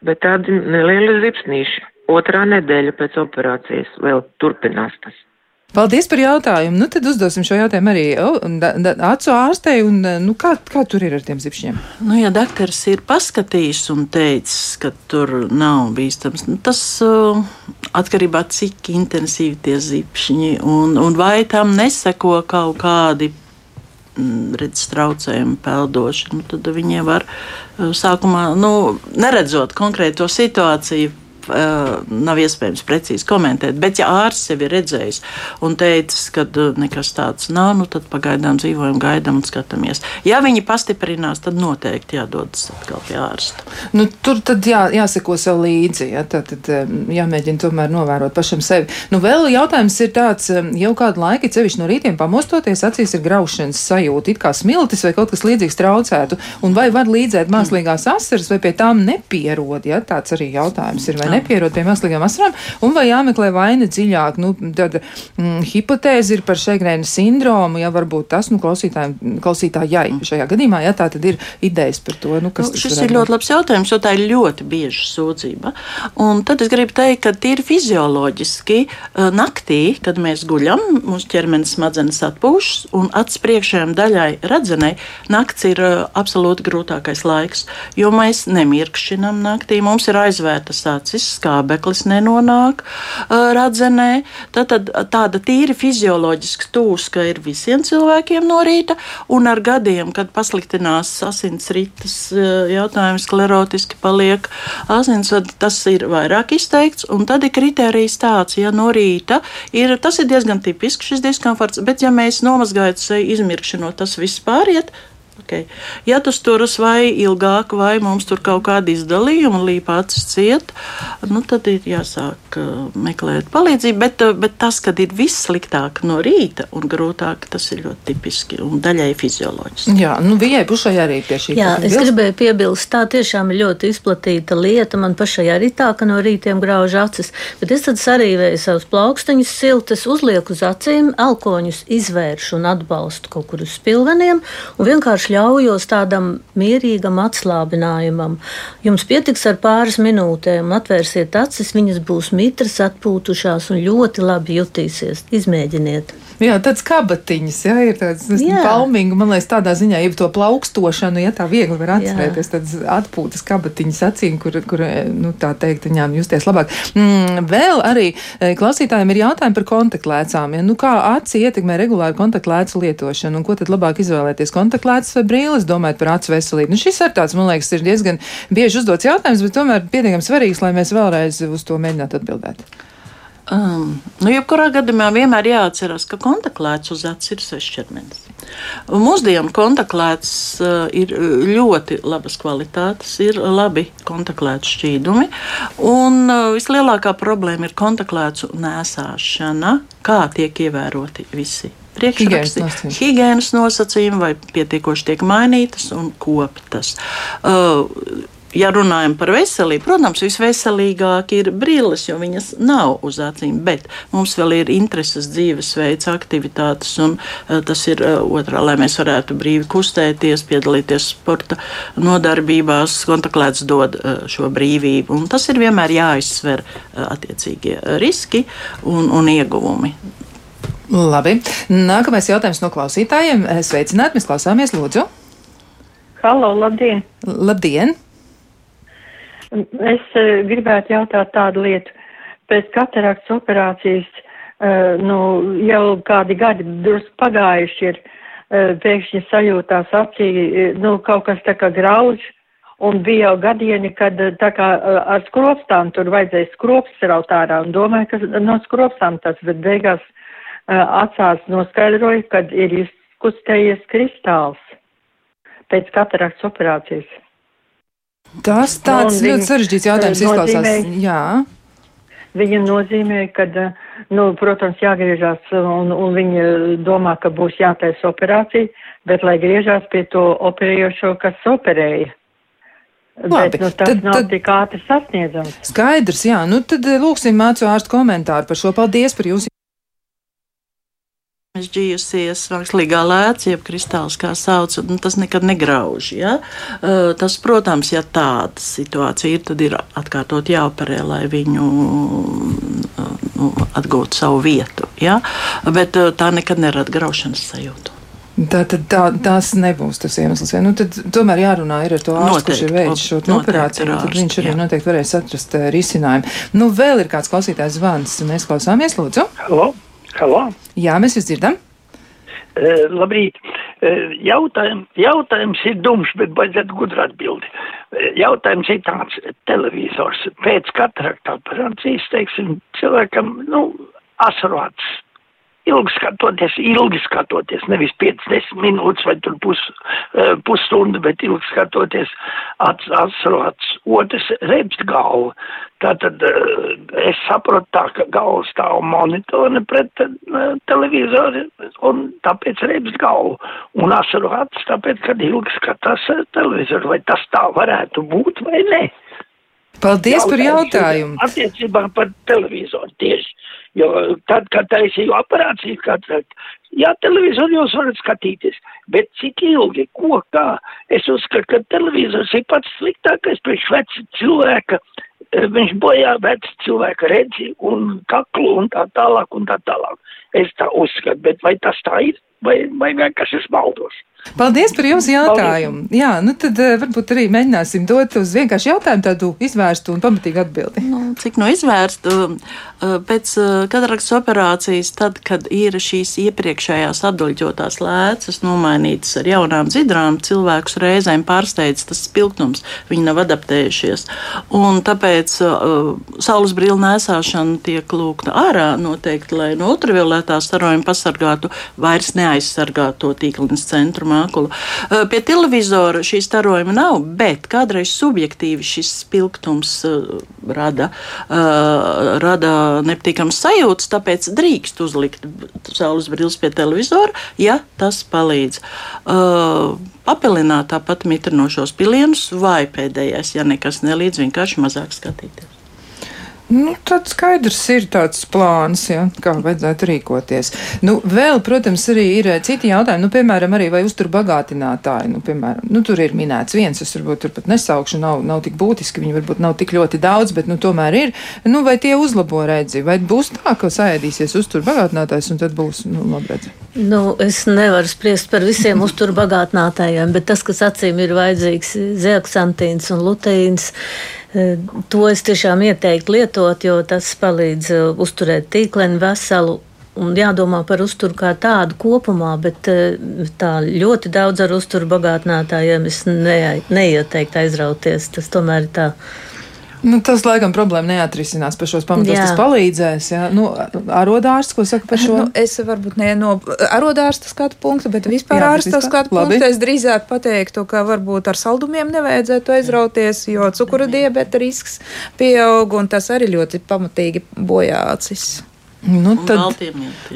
bet tādi nelieli zipsnīši otrā nedēļa pēc operācijas vēl turpinās tas. Paldies par jautājumu. Nu, tad uzdosim šo jautājumu arī oh, da, da, acu ārstei. Un, nu, kā, kā tur ir ar tiem zipšņiem? Nu, ja doktors ir paskatījis un teicis, ka tur nav bīstams, nu, tas uh, atkarībā no tā, cik intensīvi tie zipšņi un, un vai tam neseko kaut kādi mm, redzes traucējumi, peldoši. Nu, tad viņiem var sākumā, nu, neredzot konkrēto situāciju, nav iespējams precīzi komentēt. Bet, ja ārsts ir redzējis un teicis, ka uh, nekas tāds nav, nu, tad pagaidām dzīvojam, gaidām un skatāmies. Ja viņi pastiprinās, tad noteikti jādodas atkal pie ārsta. Nu, tur tad jā, jāseko sev līdzi, ja, tad, tad um, jāmēģina tomēr novērot pašam sevi. Nu, vēl jautājums ir tāds, jau kādu laiku, cevišķi no rītiem pamostoties, acīs ir graušanas sajūta, it kā smiltis vai kaut kas līdzīgs traucētu, un vai var līdzēt mākslīgās asaras vai pie tām nepierod, ja tāds arī jautājums ir, vai nepierod pie mākslīgām asarām, un vai jāmeklē vaina dziļāk. Nu, tad mm, hipotēze ir par Šegrēna sindromu, ja varbūt tas, nu, klausītājai šajā gadījumā, ja tā tad ir idejas par to, nu, kas nu, šis ir ļoti labs jautājums, jo tā ir ļoti bieža sūdzība. Un tad es gribu teikt, ka tīri fizioloģiski eh, naktī, kad mēs guļam, mūsu ķermenis smadzenes atpūšas un acis priekšējām daļai redzenei, nakts ir eh, absolūti grūtākais laiks, jo mēs nemirkšķinam naktī, mums ir aizvērtas acis, šis skābeklis nenonāk radzenē. Tad, tad tāda tīri fizioloģiska tūska ir visiem cilvēkiem no rīta, un ar gadiem, kad pasliktinās asinsrites jautājums, sklerotiski paliek asinsvadi, tas ir vairāk izteikts, un tad ir kriterijs tāds, ja no rīta ir, tas ir diezgan tipisks šis diskomforts, bet ja mēs nomazgājot seju izmirkšanot, tas viss pāriet, Okay. Ja tas turas vai ilgāk, vai mums tur kaut kāda izdalījuma, līpa acis ciet, nu, tad ir jāsāk uh, meklēt palīdzību. Bet, uh, bet tas, kad ir viss sliktāk no rīta un grūtāk, tas ir ļoti tipiski un daļai fizioloģiski. Jā, nu vijai pušai arī pie šī. Jā, es gribēju piebilst, tā tiešām ir ļoti izplatīta lieta. Man pašai arī tā, ka no rītiem grauž acis, bet es tad sarīvēju savus plaukstiņus siltas, uzlieku uz acīm, elkoņus izvēršu un atbalstu kaut kur uz spilveniem un vienkārši vienkārši ļaujos tādam mierīgam atslābinājumam. Jums pietiks ar pāris minūtēm, atvērsiet acis, viņas būs mitras, atpūtušās un ļoti labi jutīsies. Izmēģiniet! Jā, tāds kabatiņas, jā, ir tāds palmīgi, man liekas, tādā ziņā, ja to plaukstošanu, ja tā viegli var atcerēties, tāds atpūtas kabatiņas acīm, kur, kur nu, tā teikt, viņām justies labāk. Mm, vēl arī e, klausītājiem ir jautājumi par kontaktlēcām. Ja? Nu, kā aci ietekmē regulāru kontaktlēcu lietošanu, un ko tad labāk izvēlēties kontaktlēcas vai brīles, domājot par acu veselību? Nu, šis ir tāds, man liekas, ir diezgan bieži uzdots jautājums, bet tomēr pietiekami svarīgs, lai mēs vēlreiz uz to mēģinātu atbildēt. Um, nu, jebkurā gadījumā vienmēr jāatcerās, ka kontaktlēts uz acis ir svešķermenis. Mūsdienu kontaktlēts uh, ir ļoti labas kvalitātes, ir labi kontaktlētu šķīdumi. Un uh, vislielākā problēma ir kontaktlētu nēsāšana, kā tiek ievēroti visi priekšraksti, higiēnas nosacījumi, vai pietiekoši tiek mainītas un koptas. Uh, ja runājam par veselību, protams, visveselīgāk ir brilles, jo viņas nav uz acīm, bet mums vēl ir intereses, dzīvesveids, aktivitātes, un uh, tas ir uh, otrā, lai mēs varētu brīvi kustēties, piedalīties sporta nodarbībās, kontaklēts dod uh, šo brīvību, un tas ir vienmēr jāizsver attiecīgie riski un, un ieguvumi. Labi. Nākamais jautājums no klausītājiem. Sveicināti, mēs klausāmies, lūdzu. Halo, labdien! Labdien! Es uh, gribētu jautāt tādu lietu. Pēc kataraktas operācijas, uh, nu, jau kādi gadi drusku pagājuši ir, pēkšņi sajūtās acī, nu, kaut kas tā kā grauž, un bija jau gadieni, kad tā kā ar skropstām tur vajadzēja skropsts raut ārā, un domāju, ka no skropstām tas, bet beigās acās noskaidroja, kad ir izkustējies kristāls pēc kataraktas operācijas. Tas tāds nu, ļoti sarežģīts jautājums izklausās. Jā. Viņa nozīmē, ka, nu, protams, jāgriežās un, un viņa domā, ka būs jātaisa operācija, bet lai griežās pie to operējošo, kas operēja. Labi, bet, nu, tas tad, nav tad, tik ātri sasniedzams. Skaidrs, jā. Nu, tad lūksim mācu ārstu komentāru par šo. Paldies par jūsu. Izģījusies mākslīgā lēca, jeb kristāls, kā sauc, nu, tas nekad negrauž. Ja? Tas, protams, ja tāda situācija ir, tad ir atkārtot jāoperē, lai viņu nu, atgūtu savu vietu. Ja? Bet tā nekad nerada graušanas sajūtu. Tā, tad tā, tās nebūs tas iemesls. Ja? Nu, tad tomēr jārunā ar to ārstu, kurš ir veicis šo operāciju. Ārsti, tad viņš arī jā. noteikti varēs atrast risinājumu. Nu, vēl ir kāds klausītājs zvans. Mēs klausāmies, lūdzu. Halo. Halo? Jā, mēs jūs dzirdam. Uh, labrīt. Uh, jautājum, jautājums ir dumšs, bet vajadzētu gudru atbildi. Uh, jautājums ir tāds - televizors pēc katarakta operācijas, teiksim, cilvēkam, nu, asarāts ilgi skatoties, ilgi skatoties, nevis 5-10 minūtes vai tur pus, uh, pusstunda, bet ilgi skatoties, atsrots otrs rebst galvu. Tātad uh, es saprotu tā, ka galva stāv monitori pret uh, televizoru un tāpēc rebst galvu. Un asrots tāpēc, kad ilgi skatās televizoru, vai tas tā varētu būt vai ne? Paldies jautājums, par jautājumu. Attiecībā par televizoru tieši. Jo tad, kad taisīju operāciju, kad, jā, televizoru jūs varat skatīties, bet cik ilgi, ko, kā, es uzskatu, ka televizors ir pats sliktākais priekš veca cilvēka, e, viņš bojā veca cilvēka redzi un kaklu un tā tālāk un tā tālāk. Es tā uzskatu, bet vai tas tā ir, vai, vai vienkārši es maldos? Paldies par jūsu jautājumu. Paldies. Jā, nu tad uh, varbūt arī mēģināsim dot uz vienkārši jautājumu tādu izvērstu un pamatīgu atbildi. Nu, cik no izvērstu? Uh, pēc uh, kataraktas operācijas, tad, kad ir šīs iepriekšējās apduļķotās lēcas nomainītas ar jaunām dzidrām, cilvēkus reizēm pārsteidz tas spilgtums. Viņi nav adaptējušies. Un tāpēc uh, saules brīļu nēsāšana tiek lūgta ārā noteikti, lai no ultravioletā starojuma pasargātu vairs neaizsargāto tīklines centru mākulu. Pie televizora šī starojuma nav, bet kādreiz subjektīvi šis spilgtums rada, rada nepatīkams sajūtas, tāpēc drīkst uzlikt saules brilles pie televizora, ja tas palīdz. Papilināt tāpat mitrinošos pilienus vai pēdējais, ja nekas nelīdz, vienkārši mazāk skatīties. Nu, tad skaidrs ir tāds plāns, ja, kā vajadzētu rīkoties. Nu, vēl, protams, arī ir eh, citi jautājumi, nu, piemēram, arī vai uztur bagātinātāji, nu, piemēram, nu, tur ir minēts viens, es varbūt tur pat nesaukšu, nav, nav tik būtiski, viņi varbūt nav tik ļoti daudz, bet, nu, tomēr ir, nu, vai tie uzlabo redzi, vai būs tā, ka saēdīsies uztur bagātinātājs un tad būs, nu, labredzi. Nu, es nevaru spriest par visiem uztur bagātinātājiem, bet tas, kas acīm ir vajadzīgs, zeaksantīns un luteīns, to es tiešām ieteiktu lietot, jo tas palīdz eh, uzturēt tīkleni veselu. Un jādomā par uzturu kā tādu kopumā, bet eh, tā ļoti daudz ar uzturu bagātinātājiem es ne, neieteiktu aizrauties. Tas tomēr ir tā Nu, tas, laikam, problēma neatrisinās par šos pamatos. Jā. Tas palīdzēs. Jā. Nu, arodārsts, ko saka par šo? Nu, es varbūt ne no arodārsta skatu punkta, bet vispār jā, ārsta vispār? skatu Labi. punkta. Es drīzāk pateiktu, ka varbūt ar saldumiem nevajadzētu aizrauties, jo cukura diabeta risks pieaug un tas arī ļoti pamatīgi bojā acis. Nu, un tad.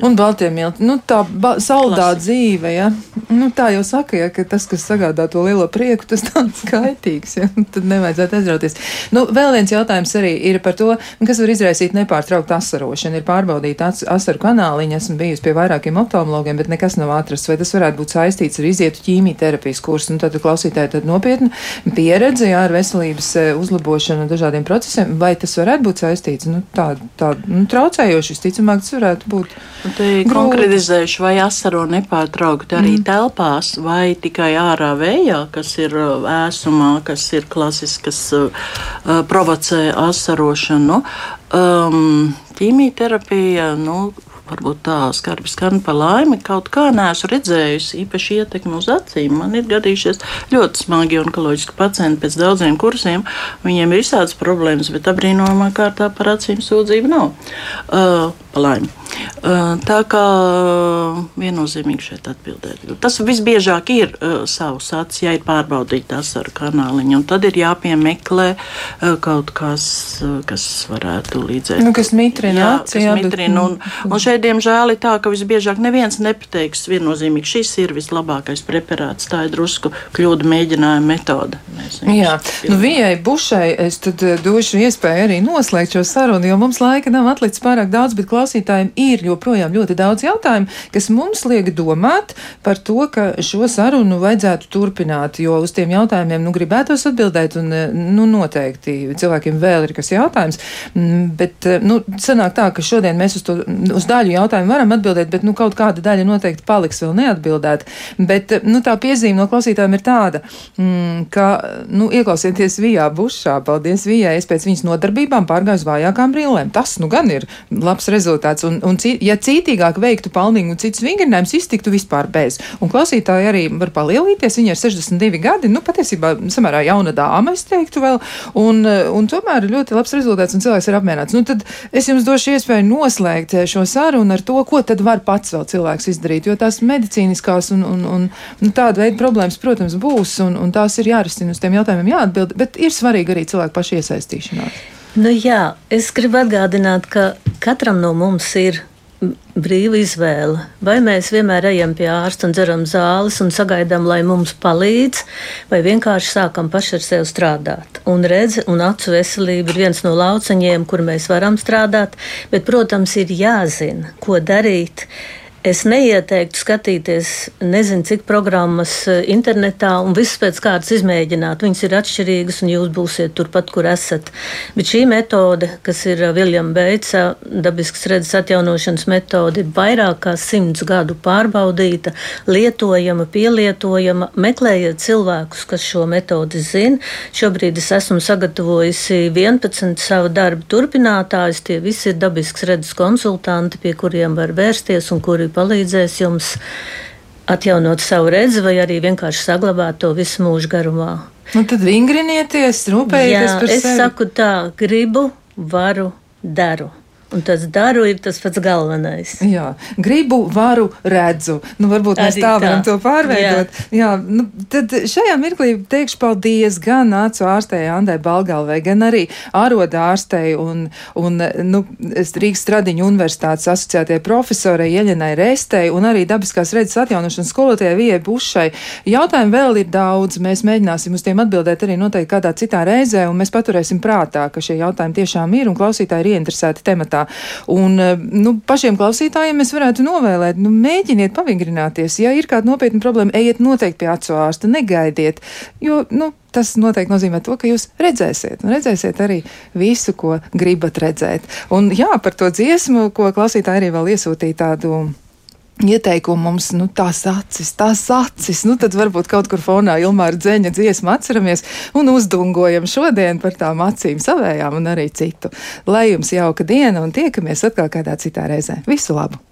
Un baltie milti. Nu, tā ba- saldā Klasika. dzīve, ja. Nu, tā jau saka, ja, ka tas, kas sagādā to lielo prieku, tas tāds skaitīgs. Ja. Tad nevajadzētu aizrauties. Nu, vēl viens jautājums arī ir par to, kas var izraisīt nepārtrauktu asarošanu. Ir pārbaudīta as- asaru kanāliņa, esmu bijusi pie vairākiem optomologiem, bet nekas nav atrasts. Vai tas varētu būt saistīts ar izietu ķīmijterapijas kursu? Nu, tad klausītāji tad nopietna pieredze jā, ar veselības eh, uzlabošanu dažādiem procesiem. Vai tas varētu būt saistīts? Nu, tā, tā, nu, traucējoši, visticamāk, tas varētu būt. Konkretizējuši, vai asaro nepārtraukti arī mm. telpās, vai tikai ārā vējā, kas ir uh, ēsumā, kas ir klasisks, uh, uh, provocē asarošanu. Um, ķīmijterapija, nu, varbūt tā skarbi skan par laimi, kaut kā neesmu redzējusi īpaši ietekmi uz acīm. Man ir gadījušies ļoti smagi onkoloģiski pacienti pēc daudziem kursiem. Viņiem ir visādas problēmas, bet apbrīnojamā kārtā par acīm sūdzību nav. Uh, Uh, tā kā viennozīmīgi šeit atbildēt. Tas visbiežāk ir savs acis, ja ir pārbaudīta asaru kanāliņa, un tad ir jāpiemeklē kaut kas, kas varētu līdzēt. Nu, kas mitrina jā, aci, kas jā, mitrina, un, un šeit, diemžēl, ir tā, ka visbiežāk neviens nepateiks viennozīmīgi, šis ir vislabākais preparāts. Tā ir drusku kļūda mēģinājuma metode. Jā, nu, Vijai Bušai es tad došu iespēju arī noslēgt šo sarunu, jo mums laika nav atlicis pārāk daudz, bet klausītājiem ir joprojām ļoti daudz jautājumu, kas mums liek domāt par to, ka šo sarunu vajadzētu turpināt, jo uz tiem jautājumiem, nu, gribētos atbildēt, un, nu, noteikti cilvēkiem vēl ir kas jautājums, Mm, bet, nu, sanāk tā, ka šodien mēs uz, to, uz daļu jautājumu varam atbildēt, bet, nu, kaut kāda daļa noteikti paliks vēl neatbildēta, bet, nu, tā piezīme no klausītājiem ir tāda, mm, ka, nu, ieklausieties Vijā Bušā, paldies Vijai, es pēc viņas nodarbībām pārgāju uz vājākām brillēm. Tas, nu, gan ir labs rezultāts, un, un ci- ja cītīgāk veiktu palnīgi un cits vingrinājums, iztiktu vispār bez. Un klausītāji arī var palielīties, viņa ir 62 gadi, nu, patiesībā samērā jauna dāma, es teiktu vēl, un, un tomēr ļoti labs rezultāts, un cilvēks ir apmierināts. Nu, tad es jums došu iespēju noslēgt šo sarunu ar to, ko tad var pats vēl cilvēks izdarīt, jo tās medicīniskās un, un, un, un tāda veida problēmas, protams, būs, un, un tās ir jārisina. Uz tiem jautājumiem jāatbild, bet ir svarīgi arī cilvēku pašu iesaistīšanās. Nu, jā, es gribu atgādināt, ka katram no mums ir brīva izvēle. Vai mēs vienmēr ejam pie ārsta un dzeram zāles un sagaidām, lai mums palīdz, vai vienkārši sākam paši ar sevi strādāt. Un redzi, un acu veselība ir viens no lauciņiem, kur mēs varam strādāt, bet, protams, ir jāzina, ko darīt. Es neieteiktu skatīties, nezinu, cik programmas eh, internetā un visas pēc kārtas izmēģināt. Viņas ir atšķirīgas, un jūs būsiet turpat, kur esat. Bet šī metode, kas ir Viljama Beitsa dabiskas redzes atjaunošanas metode, ir vairāk kā simts gadu pārbaudīta, lietojama, pielietojama. Meklējiet cilvēkus, kas šo metodi zina. Šobrīd es esmu sagatavojusi 11 savu darbu turpinātājus. Tie visi ir dabiskas redzes konsultanti, pie kuriem var vērsties un kuri palīdzēs jums atjaunot savu redzi vai arī vienkārši saglabāt to visu mūžu garumā. Nu, tad vingrinieties, rūpējieties par es sevi. saku tā, gribu, varu, daru. Un tas daru ir tas pats galvenais. Jā, gribu, varu, redzu. Nu, varbūt mēs Arī tā varam tā. to pārveidot. Jā. Jā, nu, tad šajā mirklī teikšu paldies gan acu ārstei Andai Balgalvai, gan arī āroda ārstei un, un nu, Rīgas Stradiņu universitātes asociētie profesorai Ieļenai Restei un arī dabiskās redzes atjaunošanas skolotājai Vijai Bušai. Jautājumi vēl ir daudz. Mēs mēģināsim uz tiem atbildēt arī noteikti kādā citā reizē, un mēs paturēsim prātā, ka šie jautājumi tiešām ir un klausītāji ir ieinteresēti tematā. Un, eh, nu, pašiem klausītājiem mēs varētu novēlēt, nu, mēģiniet pavingrināties. Ja ir kāda nopietna problēma, ejiet noteikti pie acu ārsta, negaidiet, jo, nu, tas noteikti nozīmē to, ka jūs redzēsiet, un redzēsiet arī visu, ko gribat redzēt. Un jā, par to dziesmu, ko klausītāji arī vēl iesūtīja tādu ieteikumu mums, nu, tās acis, tās acis. Nu, tad varbūt kaut kur fonā Ilmāra dzēņa dziesmu atceramies un uzdungojam šodien par tām acīm savējām un arī citu. Lai jums jauka diena un tiekamies atkal kādā citā reizē. Visu labu!